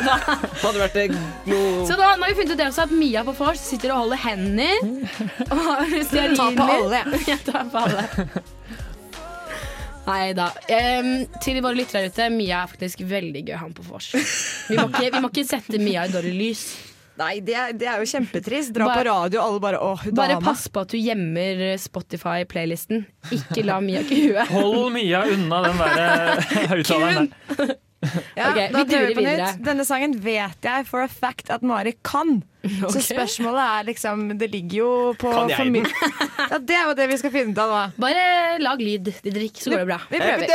Speaker 4: Hadde vært det noe
Speaker 3: Så da, nå har vi funnet ut det også at Mia på vors sitter og holder hender. Og
Speaker 1: tar på alle, Ja,
Speaker 3: Jeg tar på alle. Nei da. Um, til våre lyttere her ute, Mia er faktisk veldig gøy han på vors. Vi, må ikke- vi må ikke sette Mia i dårlig lys.
Speaker 1: Nei, det er, det er jo kjempetrist. Dra
Speaker 3: Bare-
Speaker 1: på radio, alle bare åh,
Speaker 3: Bare
Speaker 1: dama.
Speaker 3: pass på at du gjemmer Spotify-playlisten. Ikke la Mia kue.
Speaker 5: Hold Mia unna den der eh, høyttaleren der.
Speaker 1: Ja,
Speaker 3: okay,
Speaker 1: da
Speaker 3: vi durer
Speaker 1: vi på
Speaker 3: videre.
Speaker 1: nytt. Denne sangen vet jeg for a fact at Mari kan. Så spørsmålet er liksom Det ligger jo på
Speaker 4: Kan jeg den?
Speaker 1: Ja, det er jo det vi skal finne ut av nå.
Speaker 3: Bare lag lyd, Didrik, så går det bra.
Speaker 1: Vi prøver.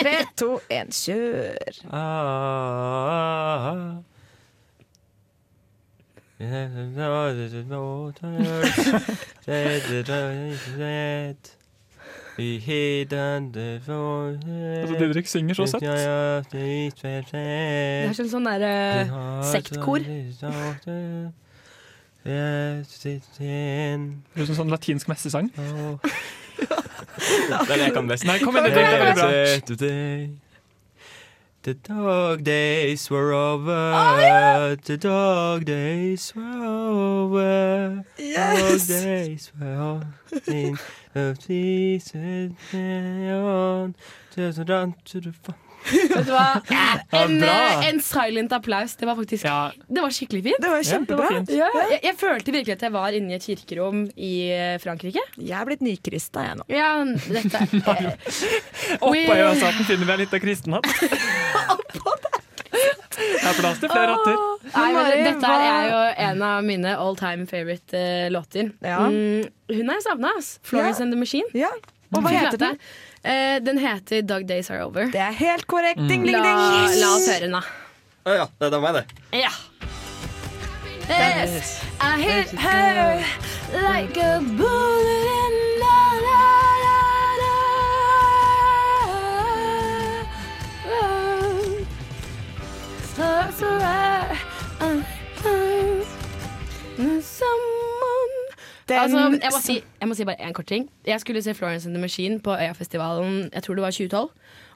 Speaker 1: Tre, to, én, kjør.
Speaker 4: Ah.
Speaker 5: Altså, Didrik synger så søtt.
Speaker 3: Det er sånn sånn der uh, sektkor.
Speaker 5: Det er en sånn latinsk messesang.
Speaker 4: Er det jeg kan best.
Speaker 5: Nei, kom igjen, Didrik. Det er veldig bra.
Speaker 4: The dog days were over. The dog days were over.
Speaker 1: Yes!
Speaker 4: Dog days were over. In the season on. Just run to the fun.
Speaker 3: Vet du hva? En, eh, en silent applaus. Det var faktisk
Speaker 5: Ja,
Speaker 3: Det var skikkelig fint.
Speaker 1: Det var
Speaker 5: Ja,
Speaker 1: kjempebra.
Speaker 5: det var.
Speaker 3: Ja, jeg, jeg følte virkelig at jeg var inne i et kirkerom i eh, Frankrike.
Speaker 1: Jeg er blitt nykrista, jeg nå.
Speaker 3: Ja, dette eh,
Speaker 5: Oppå
Speaker 3: We-
Speaker 5: EØS-hatten finner vi litt av kristenhatt. Det er plass til flere.
Speaker 3: Nei, men dette er jo en av mine all time favorite uh, låter.
Speaker 1: Ja.
Speaker 3: Mm, hun er savna, ass. Florence
Speaker 1: Ja.
Speaker 3: and the Machine.
Speaker 1: Ja. Og hva heter den?
Speaker 3: Uh, den heter Dog Days Are Over.
Speaker 1: Det er helt korrekt. Ding, ding,
Speaker 3: La,
Speaker 1: ding.
Speaker 3: la oss høre den, da.
Speaker 4: Å ja, det er meg, det.
Speaker 3: Ja. Yes, I hit her like a bullet in
Speaker 1: Den-
Speaker 3: Altså, jeg må, si, jeg må si bare én kort ting. Jeg skulle se Florence and the Machine på Øyafestivalen jeg tror det var 2012.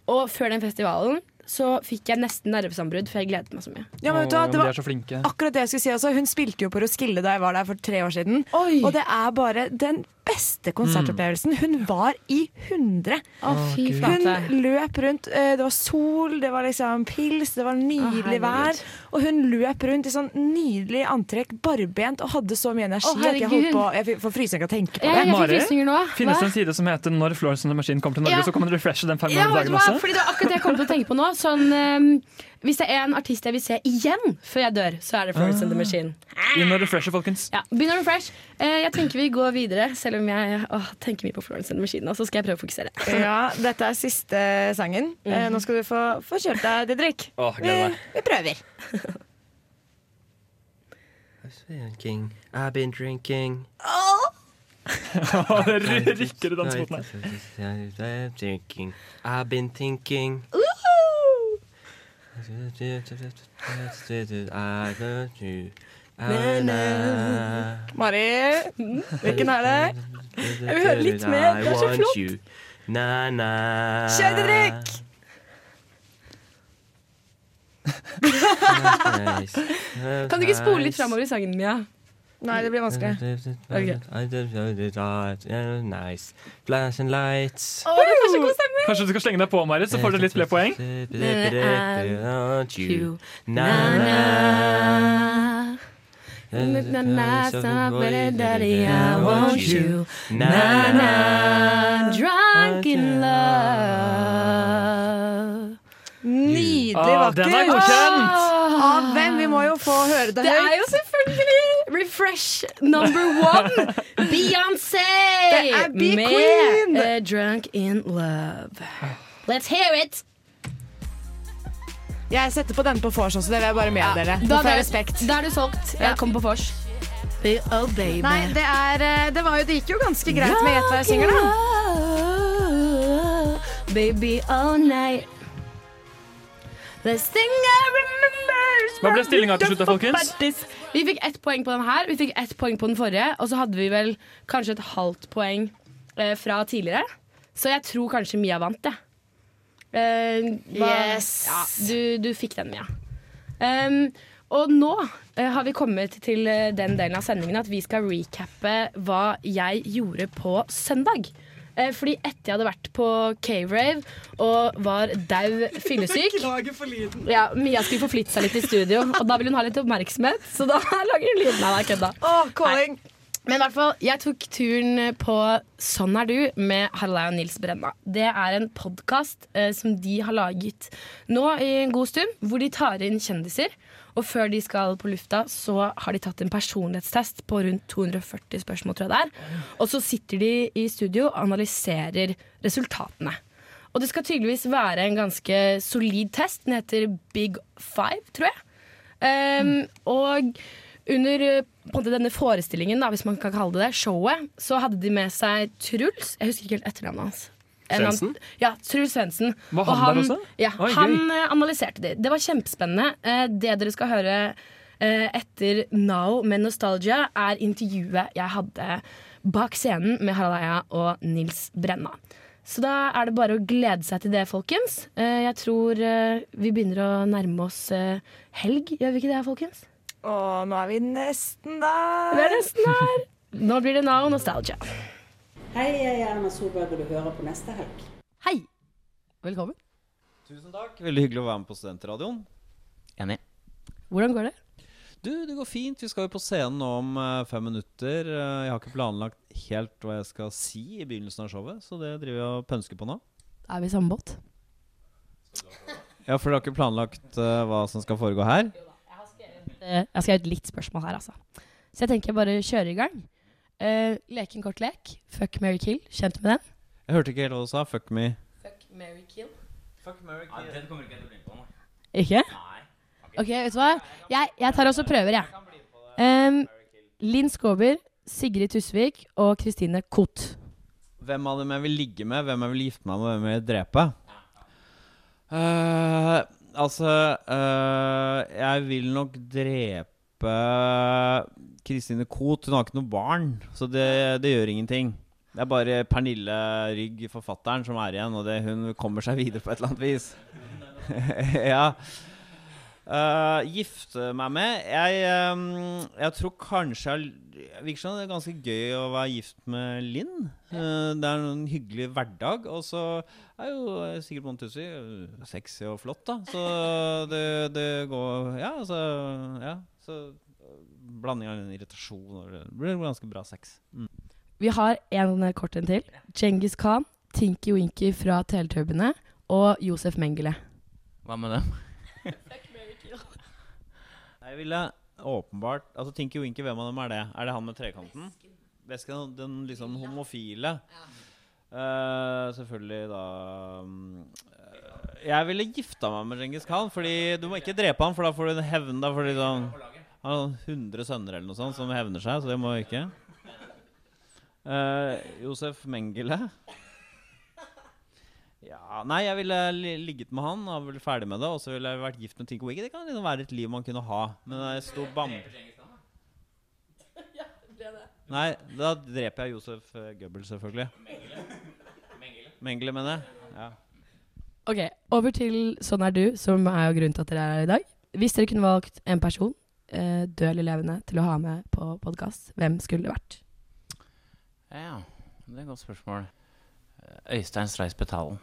Speaker 3: Og før den festivalen så fikk jeg nesten nervesambrudd, for jeg gledet meg så mye.
Speaker 1: Ja, men vet du hva, det var
Speaker 5: så flinke.
Speaker 1: akkurat det jeg skulle si også. Hun spilte jo på Roskilde da jeg var der for tre år siden.
Speaker 3: Oi.
Speaker 1: Og det er bare den beste konsertopplevelsen. Hun var i hundre. Hun løp rundt. eh, Det var sol, det var liksom pils, det var nydelig
Speaker 3: Å,
Speaker 1: vær. Og hun løp rundt i sånn nydelig antrekk, barbent, og hadde så mye energi
Speaker 3: Å,
Speaker 1: at jeg holdt på Jeg får frysninger av å tenke på det.
Speaker 3: fikk
Speaker 5: Mari. Finnes det en side som heter 'Når Florence and the Machine kommer til Norge',
Speaker 3: Ja.
Speaker 5: så kan man refreshe den fem
Speaker 3: Ja,
Speaker 5: ganger
Speaker 3: vet
Speaker 5: dagen også?
Speaker 3: Fordi det var akkurat det jeg kom til å tenke på nå. Sånn, um, hvis det er en artist jeg vil se igjen før jeg dør, så er det Florence and the Machine.
Speaker 5: Begynn å refreshe, folkens.
Speaker 3: Ja, begynn å refresh. Uh, jeg tenker vi går videre, selv om jeg uh, tenker mye på Florence and the Machine. nå, Så skal jeg prøve å fokusere.
Speaker 1: Ja, dette er siste sangen. Eh, Nå skal du få, få kjørt deg, Didrik.
Speaker 4: Oh,
Speaker 1: Vi, vi prøver.
Speaker 4: I've been drinking.
Speaker 5: det rykker i dansefoten her.
Speaker 4: I've been thinking. I love you.
Speaker 1: Na, na. Mari, hvilken er det?
Speaker 4: Jeg
Speaker 1: vil høre litt mer. Det er så flott. Didrik!
Speaker 3: Kan du ikke spole litt framover i sangen, Mia?
Speaker 1: Nei, det blir vanskelig.
Speaker 4: Nice. Flash and lights.
Speaker 1: Å, det er så god stemning!
Speaker 5: Kanskje du skal slenge deg på, Marit, så får du litt flere poeng?
Speaker 3: Drunk in love.
Speaker 1: Nydelig
Speaker 3: Ah, den er godkjent.
Speaker 1: Av hvem? Vi må jo få høre det
Speaker 3: Det er
Speaker 1: høyt.
Speaker 3: jo selvfølgelig Refresh number one! Beyoncé!
Speaker 1: Det er Be
Speaker 3: med
Speaker 1: Queen.
Speaker 3: eh, Drunk in Love. Let's hear it!
Speaker 1: Jeg setter på denne på vors også, det vil jeg bare meddele.
Speaker 3: da,
Speaker 1: jeg
Speaker 3: er-
Speaker 1: respekt.
Speaker 3: da er du solgt.
Speaker 1: Ja.
Speaker 3: Jeg kommer på vors. Oh, baby.
Speaker 1: Nei, det, er, eh, det, var jo, det gikk jo ganske greit med Gjett hva jeg synger, da.
Speaker 3: Baby all night.
Speaker 5: Hva ble stillinga til slutt folkens?
Speaker 3: Vi fikk ett poeng på den her, vi fikk ett poeng på den forrige, og så hadde vi vel kanskje et halvt poeng eh, fra tidligere. Så jeg tror kanskje Mia vant, jeg. Eh,
Speaker 1: Yes.
Speaker 3: Ja, du, du fikk den, Mia. Um, og nå eh, har vi kommet til eh, den delen av sendingen at vi skal recappe hva jeg gjorde på søndag. Eh, fordi etter jeg hadde vært på K-Rave og var dau fyllesyk ja, Mia skulle forflytte seg litt i studio, og da ville hun ha litt oppmerksomhet. Så da lager hun lyden av deg, kødda.
Speaker 1: calling.
Speaker 3: Nei. Men i hvert fall, jeg tok turen på Sånn er du med Harald og Nils Brenna. Det er en podkast eh, som de har laget nå i en god stund, hvor de tar inn kjendiser. Og før de skal på lufta, så har de tatt en personlighetstest på rundt 240 spørsmål, tror jeg det er. Og så sitter de i studio og analyserer resultatene. Og det skal tydeligvis være en ganske solid test. Den heter Big Five, tror jeg. Um, og under måte, denne forestillingen, da, hvis man kan kalle det det, showet, så hadde de med seg Truls. Jeg husker ikke helt etternavnet hans.
Speaker 5: Svendsen?
Speaker 3: Ja, Truls Svendsen.
Speaker 5: Var
Speaker 3: Og
Speaker 5: han der også?
Speaker 3: Ja,
Speaker 5: Oi,
Speaker 3: han
Speaker 5: gøy.
Speaker 3: eh, analyserte det. Det var kjempespennende. Eh, Det dere skal høre eh, etter Now med Nostalgia, er intervjuet jeg hadde bak scenen med Harald Eia og Nils Brenna. Så da er det bare å glede seg til det, folkens. Eh, Jeg tror vi begynner å nærme oss helg, gjør vi ikke det, folkens?
Speaker 1: Å, nå er vi nesten der.
Speaker 3: Vi er nesten der. Nå blir det Now Nostalgia.
Speaker 16: Hei, jeg er Erna Solberg, og du hører på neste helg.
Speaker 3: Hei. Velkommen.
Speaker 17: Tusen takk. Veldig hyggelig å være med på Studentradioen. Enig.
Speaker 3: Hvordan går det?
Speaker 17: Du, det går fint. Vi skal jo på scenen om eh, fem minutter. Eh, jeg har ikke planlagt helt hva jeg skal si i begynnelsen av showet, så det driver jeg og pønsker på nå.
Speaker 3: Er vi i samme båt?
Speaker 17: Ja, for dere har ikke planlagt uh, hva som skal foregå her?
Speaker 3: Eh, Jeg har skrevet et litt spørsmål her, altså. Så jeg tenker jeg bare kjører i gang. Eh, leke en kort lek. Fuck, marry, kill. Kjent med den?
Speaker 17: Jeg hørte ikke helt hva du sa. Fuck me.
Speaker 3: Fuck, marry, kill.
Speaker 17: Fuck, marry,
Speaker 3: kill.
Speaker 17: den kommer ikke jeg til å bli på nå.
Speaker 3: Ikke? Nei. Ok, vet du hva? Jeg, jeg tar også prøver, jeg. Um, Linn Skåber, Sigrid Tusvik og Kristine Koht.
Speaker 17: Hvem av dem jeg vil ligge med, hvem jeg vil gifte meg med, hvem jeg vil drepe? Uh, altså uh, Jeg vil nok drepe Kristine Koht. Hun har ikke noe barn, så det, det gjør ingenting. Det er bare Pernille Rygg, forfatteren, som er igjen, og det, hun kommer seg videre på et eller annet vis. ja. Eh, gifte meg med Jeg, um, jeg tror kanskje jeg Det virker som det er ganske gøy å være gift med Linn. Uh, det er en hyggelig hverdag. Og så er jo sikkert Montussi sexy og flott, da. Så det, det går Ja, altså Ja. Så blanding av irritasjon og Det blir ganske bra sex. Mm.
Speaker 3: Vi har en kort en til. Cengiz Khan, Tinky Winky fra Teletubbene og Josef Mengele.
Speaker 18: Hva med dem?
Speaker 17: Jeg ville åpenbart Altså Tinky Winky, hvem av dem er det? Er det han med trekanten? Vesken, den liksom homofile. Eh, selvfølgelig da um, uh, Jeg ville gifta meg med Djengis Khan, fordi du må ikke drepe han, for da får du hevn. Da får du sånn Han har 100 sønner eller noe sånt som hevner seg, så det må du ikke. Uh, Josef Mengele. Ja, Nei, jeg ville ligget med han og vært ferdig med det. Og så ville jeg vært gift med Tinko Wiggy. Det kan liksom være et liv man kunne ha. Men det er stor bam... Nei, da dreper jeg Josef uh, Goebbels, selvfølgelig. Mengele, Mengele, mener jeg. Ja.
Speaker 3: Ok, Over til Sånn er du, som er jo grunnen til at dere er her i dag. Hvis dere kunne valgt en person eh, død eller levende, til å ha med på podkast, hvem skulle det vært?
Speaker 18: Ja, det er et godt spørsmål. Øystein Streis Betalen.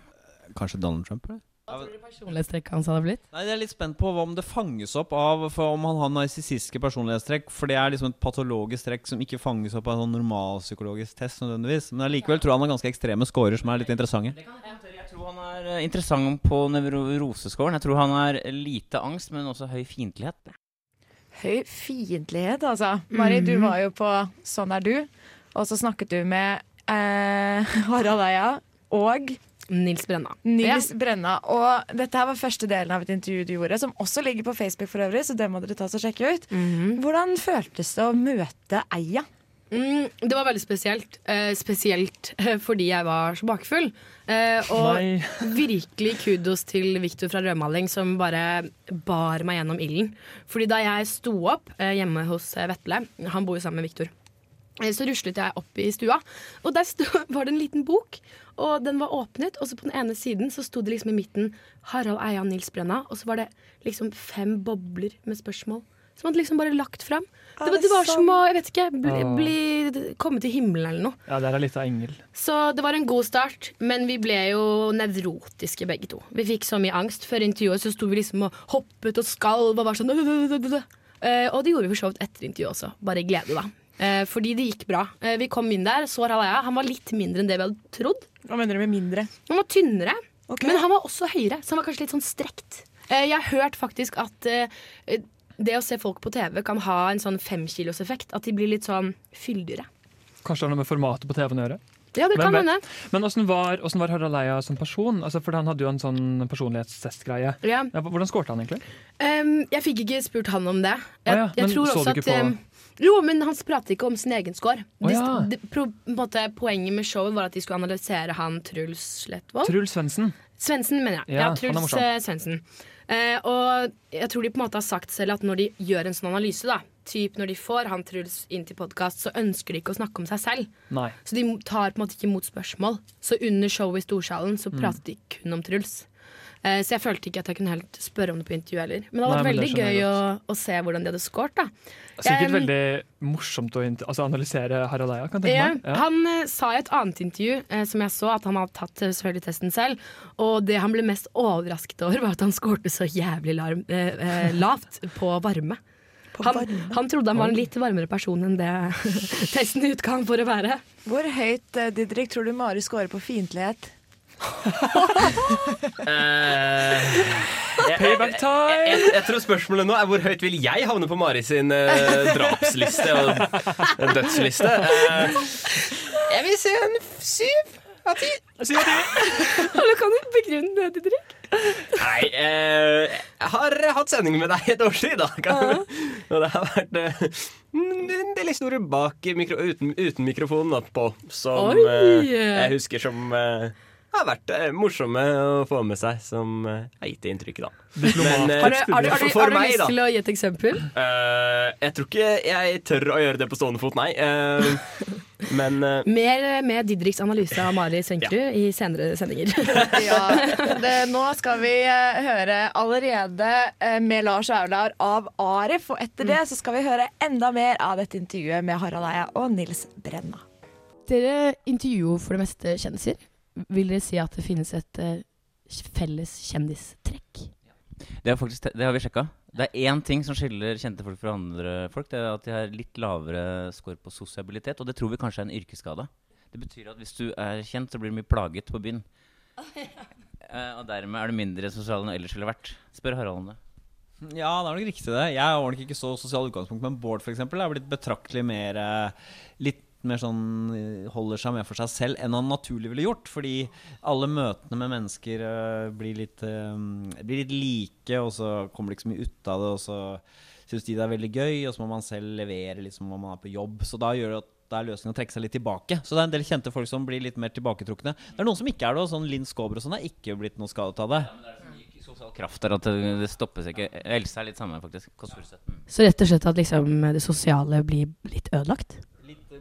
Speaker 17: Kanskje Donald Trump? eller?
Speaker 3: Hva tror du personlighetstrekket hans hadde blitt?
Speaker 17: Nei, Jeg er litt spent på om det fanges opp av for om han har narsissistiske personlighetstrekk. For det er liksom et patologisk trekk som ikke fanges opp av en sånn normalpsykologisk test. nødvendigvis Men allikevel tror jeg han har ganske ekstreme scorer som er litt interessante.
Speaker 18: Jeg tror han er eh, interessant på nevrosescoren. Jeg tror han har lite angst, men også høy fiendtlighet.
Speaker 1: Høy fiendtlighet, altså. Mari, du
Speaker 3: Mhm.
Speaker 1: var jo på Sånn er du, og så snakket du med eh, Harald Eia og
Speaker 3: Nils Brenna.
Speaker 1: Nils Brenna. Og dette her var første delen av et intervju du gjorde, som også ligger på Facebook for øvrig, så det må dere ta og sjekke ut. Hvordan føltes det å møte Eia?
Speaker 3: Mm, det var veldig spesielt. Eh, spesielt eh, fordi jeg var så bakfull. Eh, og
Speaker 5: Nei.
Speaker 3: virkelig kudos til Viktor fra Rødmaling, som bare bar meg gjennom ilden. Fordi da jeg sto opp eh, hjemme hos eh, Vetle, han bor jo sammen med Viktor, så ruslet jeg opp i stua, og der sto, var det en liten bok. Og den var åpnet, og så på den ene siden så sto det liksom i midten Harald Eia Nils Brenna, og så var det liksom fem bobler med spørsmål. Som hadde liksom bare lagt fram. Det, var- det var som å jeg vet ikke, bli, bli, komme til himmelen eller noe.
Speaker 5: Ja, der er litt av engel.
Speaker 3: Så det var en god start, men vi ble jo nevrotiske begge to. Vi fikk så mye angst. Før intervjuet så sto vi liksom og hoppet og skalv og var sånn Eh, Og det gjorde vi for så vidt etter intervjuet også. Bare i glede, da. Eh, fordi det gikk bra. Eh, vi kom inn der, så Harald Eia. Han var litt mindre enn det vi hadde trodd.
Speaker 1: Hva mener du med mindre?
Speaker 3: Han var tynnere, men han var også høyere, så han var kanskje litt sånn strekt. Eh, jeg har hørt faktisk at eh, det å se folk på TV kan ha en sånn femkiloseffekt. At de blir litt sånn fyldigere.
Speaker 5: Kanskje det har noe med formatet på TV-en å gjøre?
Speaker 3: Ja, det kan hende.
Speaker 5: Men åssen var, var Harald Eia som person? Altså, for Han hadde jo en sånn personlighetstestgreie.
Speaker 3: Ja.
Speaker 5: hvordan skårte han egentlig?
Speaker 3: Um, jeg fikk ikke spurt han om det. Jeg,
Speaker 5: ah, ja,
Speaker 3: jeg tror
Speaker 5: så
Speaker 3: også at
Speaker 5: på-
Speaker 3: Jo, men han pratet ikke om sin egen score. Oh,
Speaker 5: ja.
Speaker 3: de- pro, på måte, poenget med showet var at de skulle analysere han Truls Slettvold.
Speaker 5: Truls Svendsen.
Speaker 3: Svendsen, mener jeg.
Speaker 5: Ja,
Speaker 3: Ja, Truls eh, Svendsen. Eh, og jeg tror de på en måte har sagt selv at når de gjør en sånn analyse, da, typ når de får han Truls inn til podkast, så ønsker de ikke å snakke om seg selv.
Speaker 5: Nei.
Speaker 3: Så de tar på en måte ikke imot spørsmål. Så under showet i Storsalen så
Speaker 5: Mm.
Speaker 3: pratet de kun om Truls. Eh, så jeg følte ikke at jeg kunne helt spørre om det på intervju heller. Men det hadde vært veldig gøy å, å se hvordan de hadde scoret, da.
Speaker 5: Sikkert
Speaker 3: Um,
Speaker 5: veldig morsomt å altså, analysere Harald Eia. Kan tenke meg. Ja.
Speaker 3: Han eh, sa i et annet intervju eh, som jeg så, at han hadde tatt eh, selvfølgelig testen selv. Og det han ble mest overrasket over, var at han skårte så jævlig larm, lavt på varme. Han, han trodde han var en litt varmere person enn det testen utga han for å være.
Speaker 1: Hvor høyt eh, Didrik, tror du Mari scorer på fiendtlighet?
Speaker 4: Payback time! Jeg, jeg, jeg tror spørsmålet nå er hvor høyt vil jeg havne på Mari sin uh, drapsliste og eh, dødsliste. Uh, jeg vil si en f- syv av ti.
Speaker 3: Kan du begrunne det, Didrik?
Speaker 4: Nei, eh, jeg har hatt sending med deg et års tid, da. Ja. og det har vært eh, en del historier bak mikro, uten, uten mikrofonen på, som
Speaker 3: Oi!
Speaker 4: eh, jeg husker som eh, har vært eh, morsomme å få med seg, som eh, har gitt det inntrykket, da. Men, eh,
Speaker 3: Har du, har du, har du, har du
Speaker 4: meg,
Speaker 3: lyst
Speaker 4: da
Speaker 3: til å gi et eksempel?
Speaker 4: Uh, Jeg tror ikke jeg tør å gjøre det på stående fot, nei. Uh, men uh,
Speaker 3: Mer med Didriks analyse av Mari Svenkerud i senere sendinger.
Speaker 1: Ja, det, nå skal vi høre allerede med Lars Aular av Arif, og etter det så skal vi høre enda mer av dette intervjuet med Harald Eia og Nils Brenna.
Speaker 3: Dere intervjuer for det meste kjendiser. Vil dere si at det finnes et eh, felles kjendistrekk?
Speaker 18: Det, er faktisk, det har vi sjekka. Det er én ting som skiller kjente folk fra andre folk. Det er at de har litt lavere score på sosialitet, og det tror vi kanskje er en yrkesskade. Det betyr at hvis du er kjent, så blir du mye plaget på byen. Eh, og dermed er du mindre sosial enn du ellers ville vært. Spør Harald om det.
Speaker 17: Ja, det er nok riktig det. Jeg var nok ikke så sosial utgangspunkt, men Bård for eksempel, er blitt betraktelig mer eh, Litt mer sånn eh, holder seg mer for seg selv enn han naturlig ville gjort. Fordi alle møtene med mennesker eh, blir, litt, eh, blir litt like, og så kommer det ikke så mye ut av det, og så syns de det er veldig gøy, og så må man selv levere liksom når man er på jobb. Så da gjør det at da er løsningen å trekke seg litt tilbake. Så det er en del kjente folk som blir litt mer tilbaketrukne. Det er noen som ikke er det, og sånn Linn Skåber og sånn er ikke blitt noe skadet av det.
Speaker 18: Sosial kraft der at det, det stopper seg ikke. Else er litt samme, faktisk.
Speaker 3: Så rett og slett at liksom det sosiale blir litt ødelagt?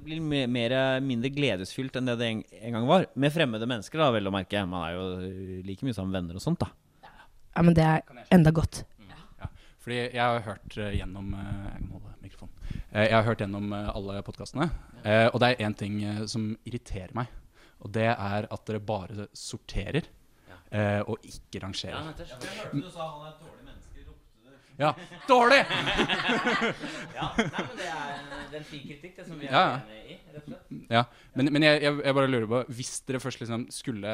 Speaker 17: Blir mer, mindre gledesfylt enn det det en, en gang var. Med fremmede mennesker, da, vel å merke. Man er jo like mye sammen med venner og sånt, da.
Speaker 3: Ja, men det er enda godt.
Speaker 19: Fordi jeg har hørt eh, gjennom eh, Jeg må holde mikrofonen. Eh, Jeg har hørt gjennom eh, alle podkastene, og det er én ting eh, som irriterer meg. Og det er at dere bare sorterer, eh, og ikke rangerer.
Speaker 18: Ja. Jeg hørte du sa han er et dårlig menneske, ropte du.
Speaker 19: Ja, dårlig!
Speaker 18: ja, nei, men det er, det er en fin kritikk, det som vi er
Speaker 19: Ja, ja.
Speaker 18: enig i, rett og slett.
Speaker 19: Ja, men, men jeg, jeg, jeg bare lurer på Hvis dere først liksom skulle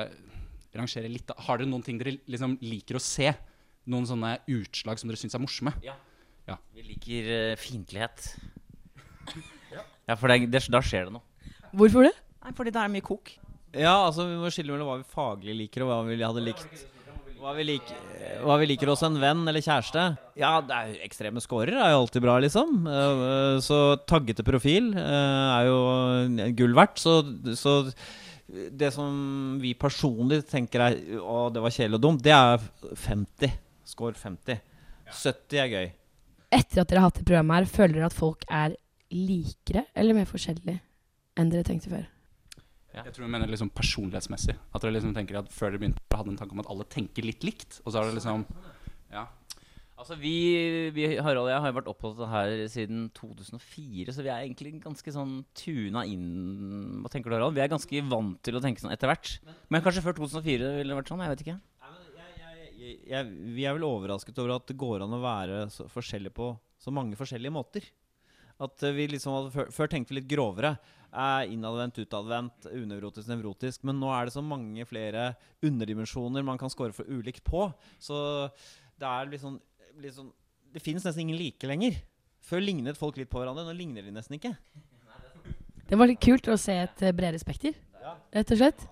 Speaker 19: rangere litt, har dere noen ting dere liksom liker å se? Noen sånne utslag som dere syns er morsomme?
Speaker 18: Ja.
Speaker 19: Ja.
Speaker 18: Vi liker uh, fiendtlighet. Ja, for det, det, da skjer det noe.
Speaker 3: Hvorfor det?
Speaker 18: Nei, fordi det er mye kok. Ja, altså Vi må skille mellom hva vi faglig liker, og hva vi hadde likt. Hva vi, liker, hva vi liker hos en venn eller kjæreste. Ja, det er jo ekstreme scorer er jo alltid bra, liksom. Eh, Så taggete profil eh, er jo gull verdt. Så, så det som vi personlig tenker er Å, det var kjedelig og dumt, det er 50. Score 50. 70 er gøy.
Speaker 3: Etter at dere har hatt det programmet her, føler dere at folk er likere eller mer forskjellige enn dere tenkte før?
Speaker 19: Jeg tror hun mener liksom personlighetsmessig. At dere liksom tenker at Før dere begynte, hadde en tanke om at alle tenker litt likt. Og så har det liksom Ja.
Speaker 18: Altså vi, vi, Harald og jeg har jo vært opptatt av det her siden 2004, så vi er egentlig ganske sånn tuna inn Hva tenker du, Harald? Vi er ganske vant til å tenke sånn etter hvert. Men kanskje før 2004 ville det vært sånn? Jeg vet ikke. Jeg, jeg, vi er vel overrasket over at det går an å være så forskjellig på så mange forskjellige måter. At eh, vi liksom hadde, før, før tenkte vi litt grovere. Eh, innadvendt, utadvendt, unevrotisk, nevrotisk. Men nå er det så mange flere underdimensjoner man kan score for ulikt på. Så det er litt sånn, litt sånn Det finnes nesten ingen like lenger. Før lignet folk litt på hverandre. Nå ligner de nesten ikke.
Speaker 3: Det var litt kult å se et eh, bredere spekter, rett og slett.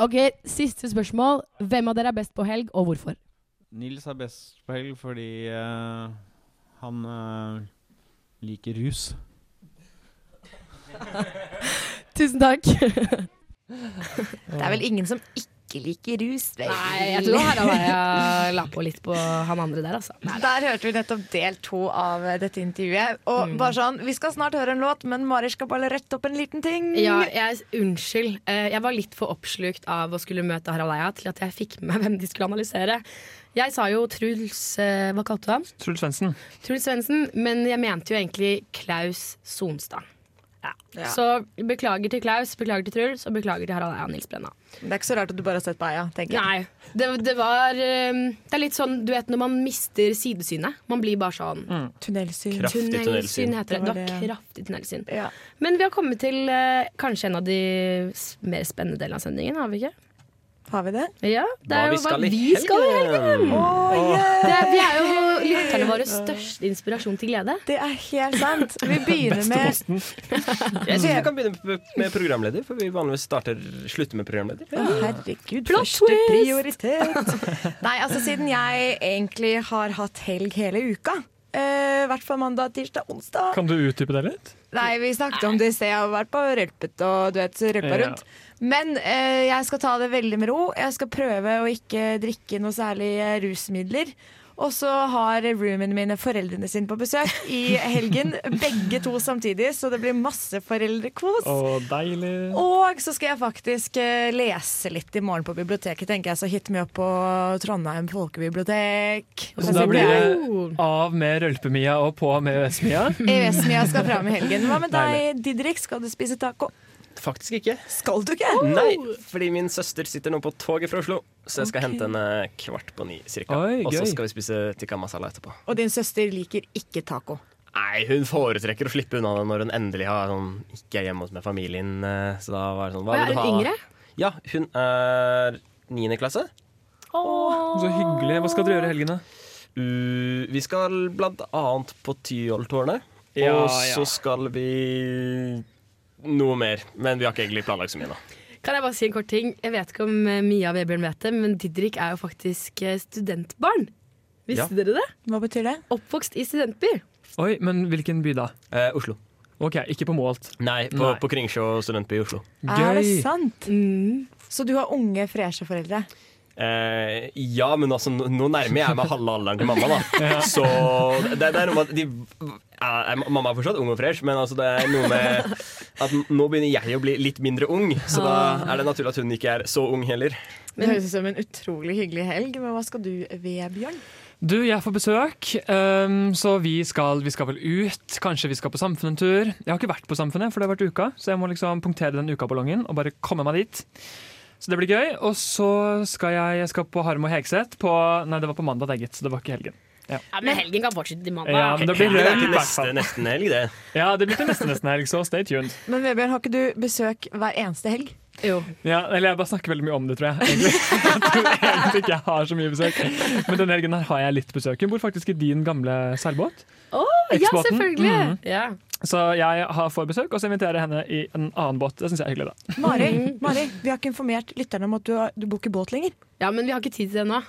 Speaker 3: Ok, Siste spørsmål. Hvem av dere er best på helg, og hvorfor?
Speaker 17: Nils er best på helg fordi uh, han eh, liker rus.
Speaker 3: Tusen takk.
Speaker 1: Det er vel ingen som ikke liker rus? vel?
Speaker 3: Nei, jeg tror Harald jeg la på litt på han andre der, altså.
Speaker 1: Der hørte vi nettopp del to av dette intervjuet. Og
Speaker 3: Mm.
Speaker 1: bare sånn, Vi skal snart høre en låt, men Mari skal bare rette opp en liten ting.
Speaker 3: Ja, jeg, unnskyld. Eh, Jeg var litt for oppslukt av å skulle møte Harald Eia til at jeg fikk med meg hvem de skulle analysere. Jeg sa jo Truls eh, Hva kalte du ham?
Speaker 5: Truls Svendsen.
Speaker 3: Truls Svendsen, men jeg mente jo egentlig Klaus Sonstad. Ja.
Speaker 1: Ja.
Speaker 3: Så beklager til Klaus, beklager til Truls og beklager til Harald Eia og Nils Brenna.
Speaker 1: Det er ikke så rart at du bare har sett på Eia. tenker jeg.
Speaker 3: Nei, det, det var eh, Det er litt sånn, du vet når man mister sidesynet. Man blir bare sånn
Speaker 1: Tunnelsyn.
Speaker 4: Kraftig tunnelsyn.
Speaker 3: heter det.
Speaker 1: Det var
Speaker 3: Du har
Speaker 1: det.
Speaker 3: kraftig tunnelsyn.
Speaker 1: Ja.
Speaker 3: Men vi har kommet til eh, kanskje en av de mer spennende delene av sendingen, har vi ikke?
Speaker 1: Har vi det?
Speaker 3: Ja, det er
Speaker 4: vi
Speaker 3: jo hva vi skal i helgen.
Speaker 1: Oh,
Speaker 3: Det er, vi er jo lytterne våre største inspirasjon til glede.
Speaker 1: Det er helt sant. Vi begynner med
Speaker 4: Jeg syns vi kan begynne med- programleder, for vi vanligvis starter slutter med programleder.
Speaker 1: Ja. Herregud,
Speaker 3: Plot
Speaker 1: første
Speaker 3: twist!
Speaker 1: prioritet. Nei, altså siden jeg egentlig har hatt helg hele uka, eh, i hvert fall mandag, tirsdag, onsdag
Speaker 5: Kan du utdype det litt?
Speaker 1: Nei, vi snakket om det i sted. Jeg har vært på rølpet og du vet, rølpa
Speaker 5: Ja.
Speaker 1: rundt. Men eh, jeg skal ta det veldig med ro. Jeg skal prøve å ikke drikke noe særlig eh, rusmidler. Og så har roomene mine foreldrene sine på besøk i helgen. Begge to samtidig, så det blir masse foreldrekos.
Speaker 5: Å, deilig.
Speaker 1: Og så skal jeg faktisk eh, lese litt i morgen på biblioteket, tenker jeg. Så hit meg opp på Trondheim folkebibliotek.
Speaker 5: Så da blir det av med Rølpe-Mia og på med EØS-Mia?
Speaker 1: EØS-Mia skal fram i helgen. Hva med deg, Didrik? Skal du spise taco?
Speaker 4: Faktisk ikke.
Speaker 1: Skal du ikke?
Speaker 4: Nei, fordi min søster sitter nå på toget fra Oslo, så jeg skal
Speaker 1: okay.
Speaker 4: hente henne kvart på ni cirka.
Speaker 5: Oi,
Speaker 4: Og så skal vi spise tikka masala etterpå.
Speaker 1: Og din søster liker ikke taco.
Speaker 4: Nei, hun foretrekker å slippe unna det når hun endelig har sånn, ikke er hjemme hos med familien. eh, Så da var det sånn Hva vil du ha?
Speaker 3: er
Speaker 4: du
Speaker 3: hun yngre?
Speaker 4: Ja, hun er niende klasse.
Speaker 5: Så hyggelig. Hva skal dere gjøre i helgene?
Speaker 4: Uh, vi skal blant annet på Tyholttårnet.
Speaker 5: Ja,
Speaker 4: og
Speaker 5: ja.
Speaker 4: så skal vi noe mer. Men vi har ikke egentlig planlagt så mye nå.
Speaker 3: Kan jeg bare si en kort ting? Jeg vet ikke om eh, Mia og Vebjørn vet det, men Didrik er jo faktisk eh, studentbarn. Visste
Speaker 5: Ja.
Speaker 3: dere det?
Speaker 1: Hva betyr det?
Speaker 3: Oppvokst i studentby.
Speaker 5: Oi, men hvilken by da?
Speaker 4: Eh, Oslo.
Speaker 5: Ok, ikke på Målt.
Speaker 4: Nei, på,
Speaker 5: Nei.
Speaker 4: på Kringsjå studentby i Oslo. Gøy.
Speaker 1: Er det sant?
Speaker 3: Mm.
Speaker 1: Så du har unge, freshe foreldre?
Speaker 4: Eh, ja, men altså, nå nærmer jeg meg halve alderen til mamma, da. Så det, det er noe med at de ja, Mamma er fortsatt ung og fresh, men altså, det er noe med at nå begynner jeg å bli litt mindre ung, så da er det naturlig at hun ikke er så ung heller.
Speaker 1: Det høres ut som en utrolig hyggelig helg, men hva skal du, Vebjørn?
Speaker 5: Du, jeg får besøk, um, så vi skal, vi skal vel ut. Kanskje vi skal på Samfunnet en tur. Jeg har ikke vært på Samfunnet, for det har vært uka, så jeg må liksom punktere den ukaballongen og bare komme meg dit. Så det blir gøy. Og så skal jeg, jeg skal på Harm og Hegseth på Nei, det var på mandag, det, gitt. Så det var ikke helgen. Ja.
Speaker 3: Ja, men helgen kan fortsette til mandag.
Speaker 5: Ja, men det blir rød, det
Speaker 4: neste, nesten helg, det.
Speaker 5: Ja, det blir til neste nesten helg, så stay tuned.
Speaker 1: Men Vebjørn, har ikke du besøk hver eneste helg?
Speaker 3: Jo.
Speaker 5: Ja, eller jeg bare snakker veldig mye om det, tror jeg. Egentlig. Jeg tror egentlig ikke jeg har så mye besøk. Men denne helgen her har jeg litt besøk. Hun bor faktisk i din gamle seilbåt.
Speaker 3: Oh, ja,
Speaker 5: selvfølgelig.
Speaker 3: selvfølgelig.
Speaker 5: -hmm.
Speaker 3: Ja.
Speaker 5: Så jeg har får besøk, og så inviterer jeg henne i en annen båt. Det syns jeg er hyggelig, da.
Speaker 1: Mari, Mari, vi har ikke informert lytterne om at du, har, du bor ikke båt lenger.
Speaker 3: Ja, men vi har ikke tid til det nå.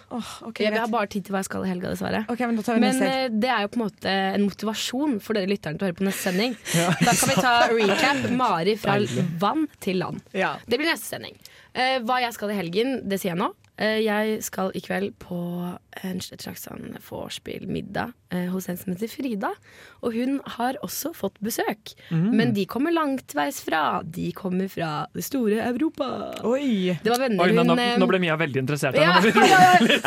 Speaker 1: ok,
Speaker 3: Ja, vi har bare tid til hva jeg skal i helga, dessverre.
Speaker 1: Okay, men da tar vi
Speaker 3: Men eh, det er jo på en måte en motivasjon for dere lytterne til å høre på neste sending.
Speaker 1: Ja,
Speaker 3: da kan vi ta recap. Mari fra
Speaker 1: Deilig.
Speaker 3: vann til land. Det blir neste sending. Eh, hva jeg skal i helgen, det sier jeg nå. Eh, jeg skal i kveld på en slags sånn vorspiel-middag eh, hos en som heter Frida. Og hun har også fått besøk.
Speaker 1: Mm.
Speaker 3: Men de kommer langtveis fra. De kommer fra det store Europa.
Speaker 1: Oi!
Speaker 3: Det var venner
Speaker 5: Oi, nå,
Speaker 3: hun
Speaker 5: nå,
Speaker 3: eh,
Speaker 5: nå ble Mia veldig interessert.
Speaker 3: ja.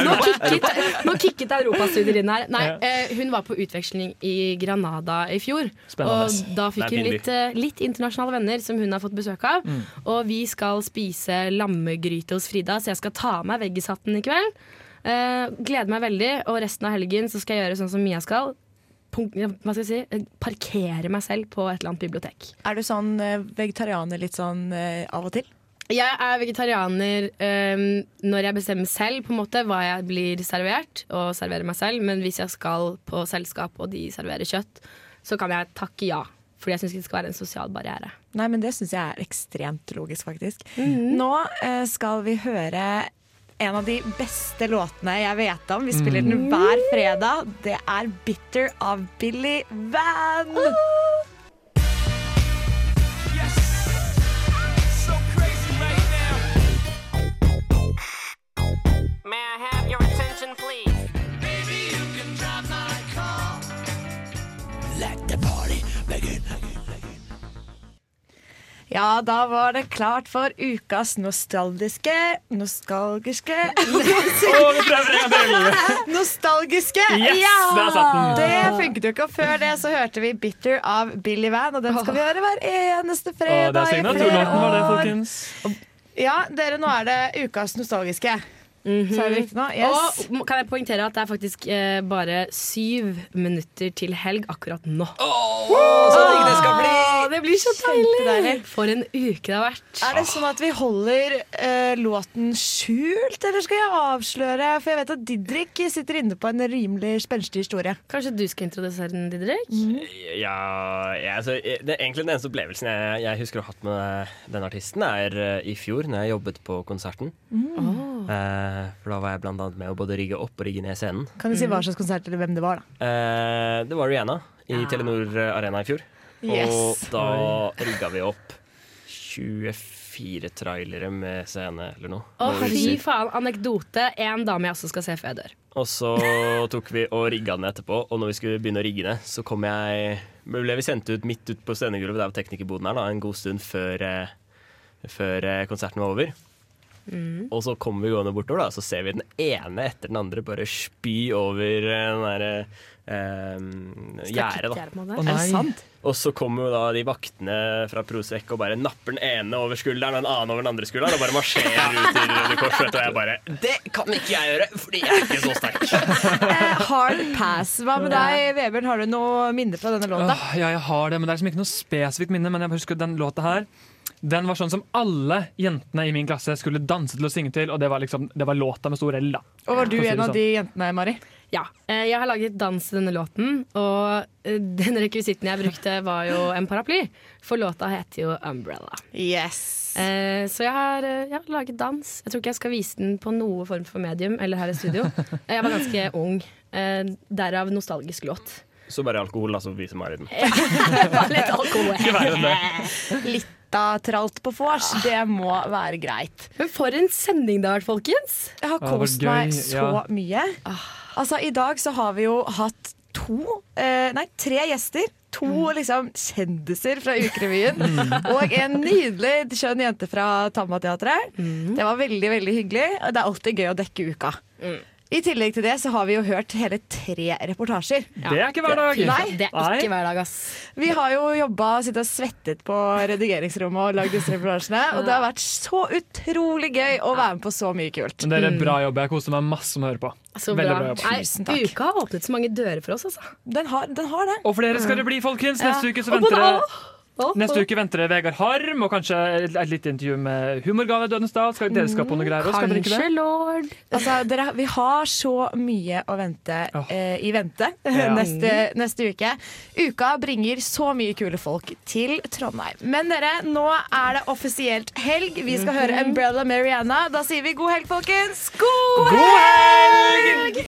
Speaker 5: Nå
Speaker 3: kicket, nå kicket europastudier inn her. Nei, eh, hun var på utveksling i Granada i fjor.
Speaker 5: Spennende.
Speaker 3: Og da fikk hun litt, eh, litt internasjonale venner som hun har fått besøk av.
Speaker 5: Mm.
Speaker 3: Og vi skal spise lammegryte hos Frida, så jeg skal ta av meg veggishatten i kveld. Eh, gleder meg veldig, og resten av helgen så skal jeg gjøre sånn som Mia skal. Punkt, hva skal jeg si? Eh, Parkere meg selv på et eller annet bibliotek.
Speaker 1: Er du sånn eh, vegetarianer litt sånn av og til?
Speaker 3: Jeg er vegetarianer um, når jeg bestemmer selv på en måte hva jeg blir servert, og serverer meg selv. Men hvis jeg skal på selskap og de serverer kjøtt, så kan jeg takke ja. Fordi jeg syns det skal være en sosial barriere.
Speaker 1: Nei, men det syns jeg er ekstremt logisk, faktisk.
Speaker 3: Mhm.
Speaker 1: Nå uh, skal vi høre en av de beste låtene jeg vet om. Vi spiller den hver fredag. Det er 'Bitter' av Billy Van.
Speaker 13: May I have your attention, please?
Speaker 1: Ja, da var det klart for ukas nostalgiske Nostalgiske
Speaker 5: vi prøver en gang til!
Speaker 1: Nostalgiske!
Speaker 5: Yes,
Speaker 1: ja!
Speaker 5: der satt den.
Speaker 1: Det funket jo ikke. Og før det så hørte vi 'Bitter' av Billy Van, og den skal vi høre hver eneste
Speaker 5: fredag.
Speaker 1: fredag.
Speaker 5: det er signaturlåten var det, folkens.
Speaker 1: Ja, dere, nå er det ukas nostalgiske. Så er det riktig nå? Yes.
Speaker 3: Og kan jeg poengtere at det er faktisk eh, bare syv minutter til helg akkurat nå.
Speaker 1: så digg det skal bli!
Speaker 3: det blir så deilig! For en uke det har vært.
Speaker 1: Er det sånn at vi holder eh, låten skjult, eller skal jeg avsløre? For jeg vet at Didrik sitter inne på en rimelig spenstig historie.
Speaker 3: Kanskje du skal introdusere den, Didrik?
Speaker 4: Ja, ja altså, det er egentlig den eneste opplevelsen jeg, jeg husker å ha hatt med denne artisten, er uh, i fjor, når jeg jobbet på konserten.
Speaker 1: Mm.
Speaker 4: Eh, for da var jeg blant annet med å både rigge opp og rigge ned scenen.
Speaker 1: Kan du si hva slags konsert eller hvem det var, da?
Speaker 4: Eh, det var Rihanna i Telenor Arena i fjor.
Speaker 1: Yes.
Speaker 4: Og da rigga vi opp 24 trailere med scene eller noe.
Speaker 3: Å, fy faen. Anekdote. En dame jeg også skal se før jeg dør.
Speaker 4: Og så tok vi og rigga den etterpå, og når vi skulle begynne å rigge ned, så kom jeg ble vi sendt ut midt ut på scenegulvet der var teknikerboden er, da, en god stund før, eh, før eh, konserten var over. Og så kommer vi gående bortover, da, så ser vi den ene etter den andre bare spy over eh, den derre eh, gjerdet.
Speaker 3: Er det sant?
Speaker 4: Og så kommer jo da de vaktene fra Prosec og bare napper den ene over skulderen og den annen over den andre skulderen og bare marsjerer ut i Røde Kors. vet du, Og jeg bare Det kan ikke jeg gjøre, fordi jeg er ikke så sterk.
Speaker 1: Eh, hard pass. Hva med deg, Vebjørn? Har du noe minne fra denne låta?
Speaker 5: Ja, jeg har det, men det er liksom ikke noe spesifikt minne. Men jeg husker den låta her. Den var sånn som alle jentene i min klasse skulle danse til og synge til, og det var liksom Det var låta med stor L, da.
Speaker 1: Og var du en av
Speaker 5: sånn.
Speaker 1: de jentene, Mari?
Speaker 3: Ja. eh, Jeg har laget dans til denne låten, og eh, den rekvisitten jeg brukte, var jo en paraply. For låta heter jo 'Umbrella'.
Speaker 1: Yes.
Speaker 3: Eh, Så jeg har, jeg har laget dans. Jeg tror ikke jeg skal vise den på noe form for medium eller her i studio. Jeg var ganske ung. eh, Derav nostalgisk låt.
Speaker 4: Så bare alkohol, da, så viser Mari den.
Speaker 3: Bare litt alkohol.
Speaker 1: Litt av på vors, det må være greit.
Speaker 3: Men for en sending det har vært, folkens!
Speaker 1: Jeg har
Speaker 5: Ja,
Speaker 1: kost meg så
Speaker 5: ja.
Speaker 1: mye. Altså, I dag så har vi jo hatt to, eh, nei, tre gjester. To liksom kjendiser fra Ukerevyen. Og en nydelig skjønn jente fra Tammateatret. Det var veldig veldig hyggelig. og Det er alltid gøy å dekke uka. I tillegg til det så har vi jo hørt hele tre reportasjer.
Speaker 5: Det er ikke hver dag.
Speaker 1: Nei.
Speaker 3: Det er ikke hver dag, ass.
Speaker 1: Vi har jo jobba og sittet og svettet på redigeringsrommet og lagd disse reportasjene. Og det har vært så utrolig gøy å være med på så mye kult.
Speaker 5: Men dere, bra jobb. Jeg koser meg masse med å høre på.
Speaker 3: Så bra.
Speaker 5: bra jobb.
Speaker 3: takk. uka har åpnet så mange dører for oss, altså.
Speaker 1: Den har, den har det.
Speaker 5: Og flere skal det bli, folkens. Neste
Speaker 3: Ja.
Speaker 5: uke så venter det Neste uke venter det Vegard Harm og kanskje et, et lite intervju med Humorgave Dødensdal. Skal dere skal på noe greier ikke det?
Speaker 3: lord.
Speaker 1: Altså, dere, vi har så mye å vente eh, i vente
Speaker 5: Ja.
Speaker 1: neste, neste uke. Uka bringer så mye kule folk til Trondheim. Men dere, nå er det offisielt helg. Vi skal høre Umbrella Mariana. Da sier vi god helg, folkens! God,
Speaker 13: God helg!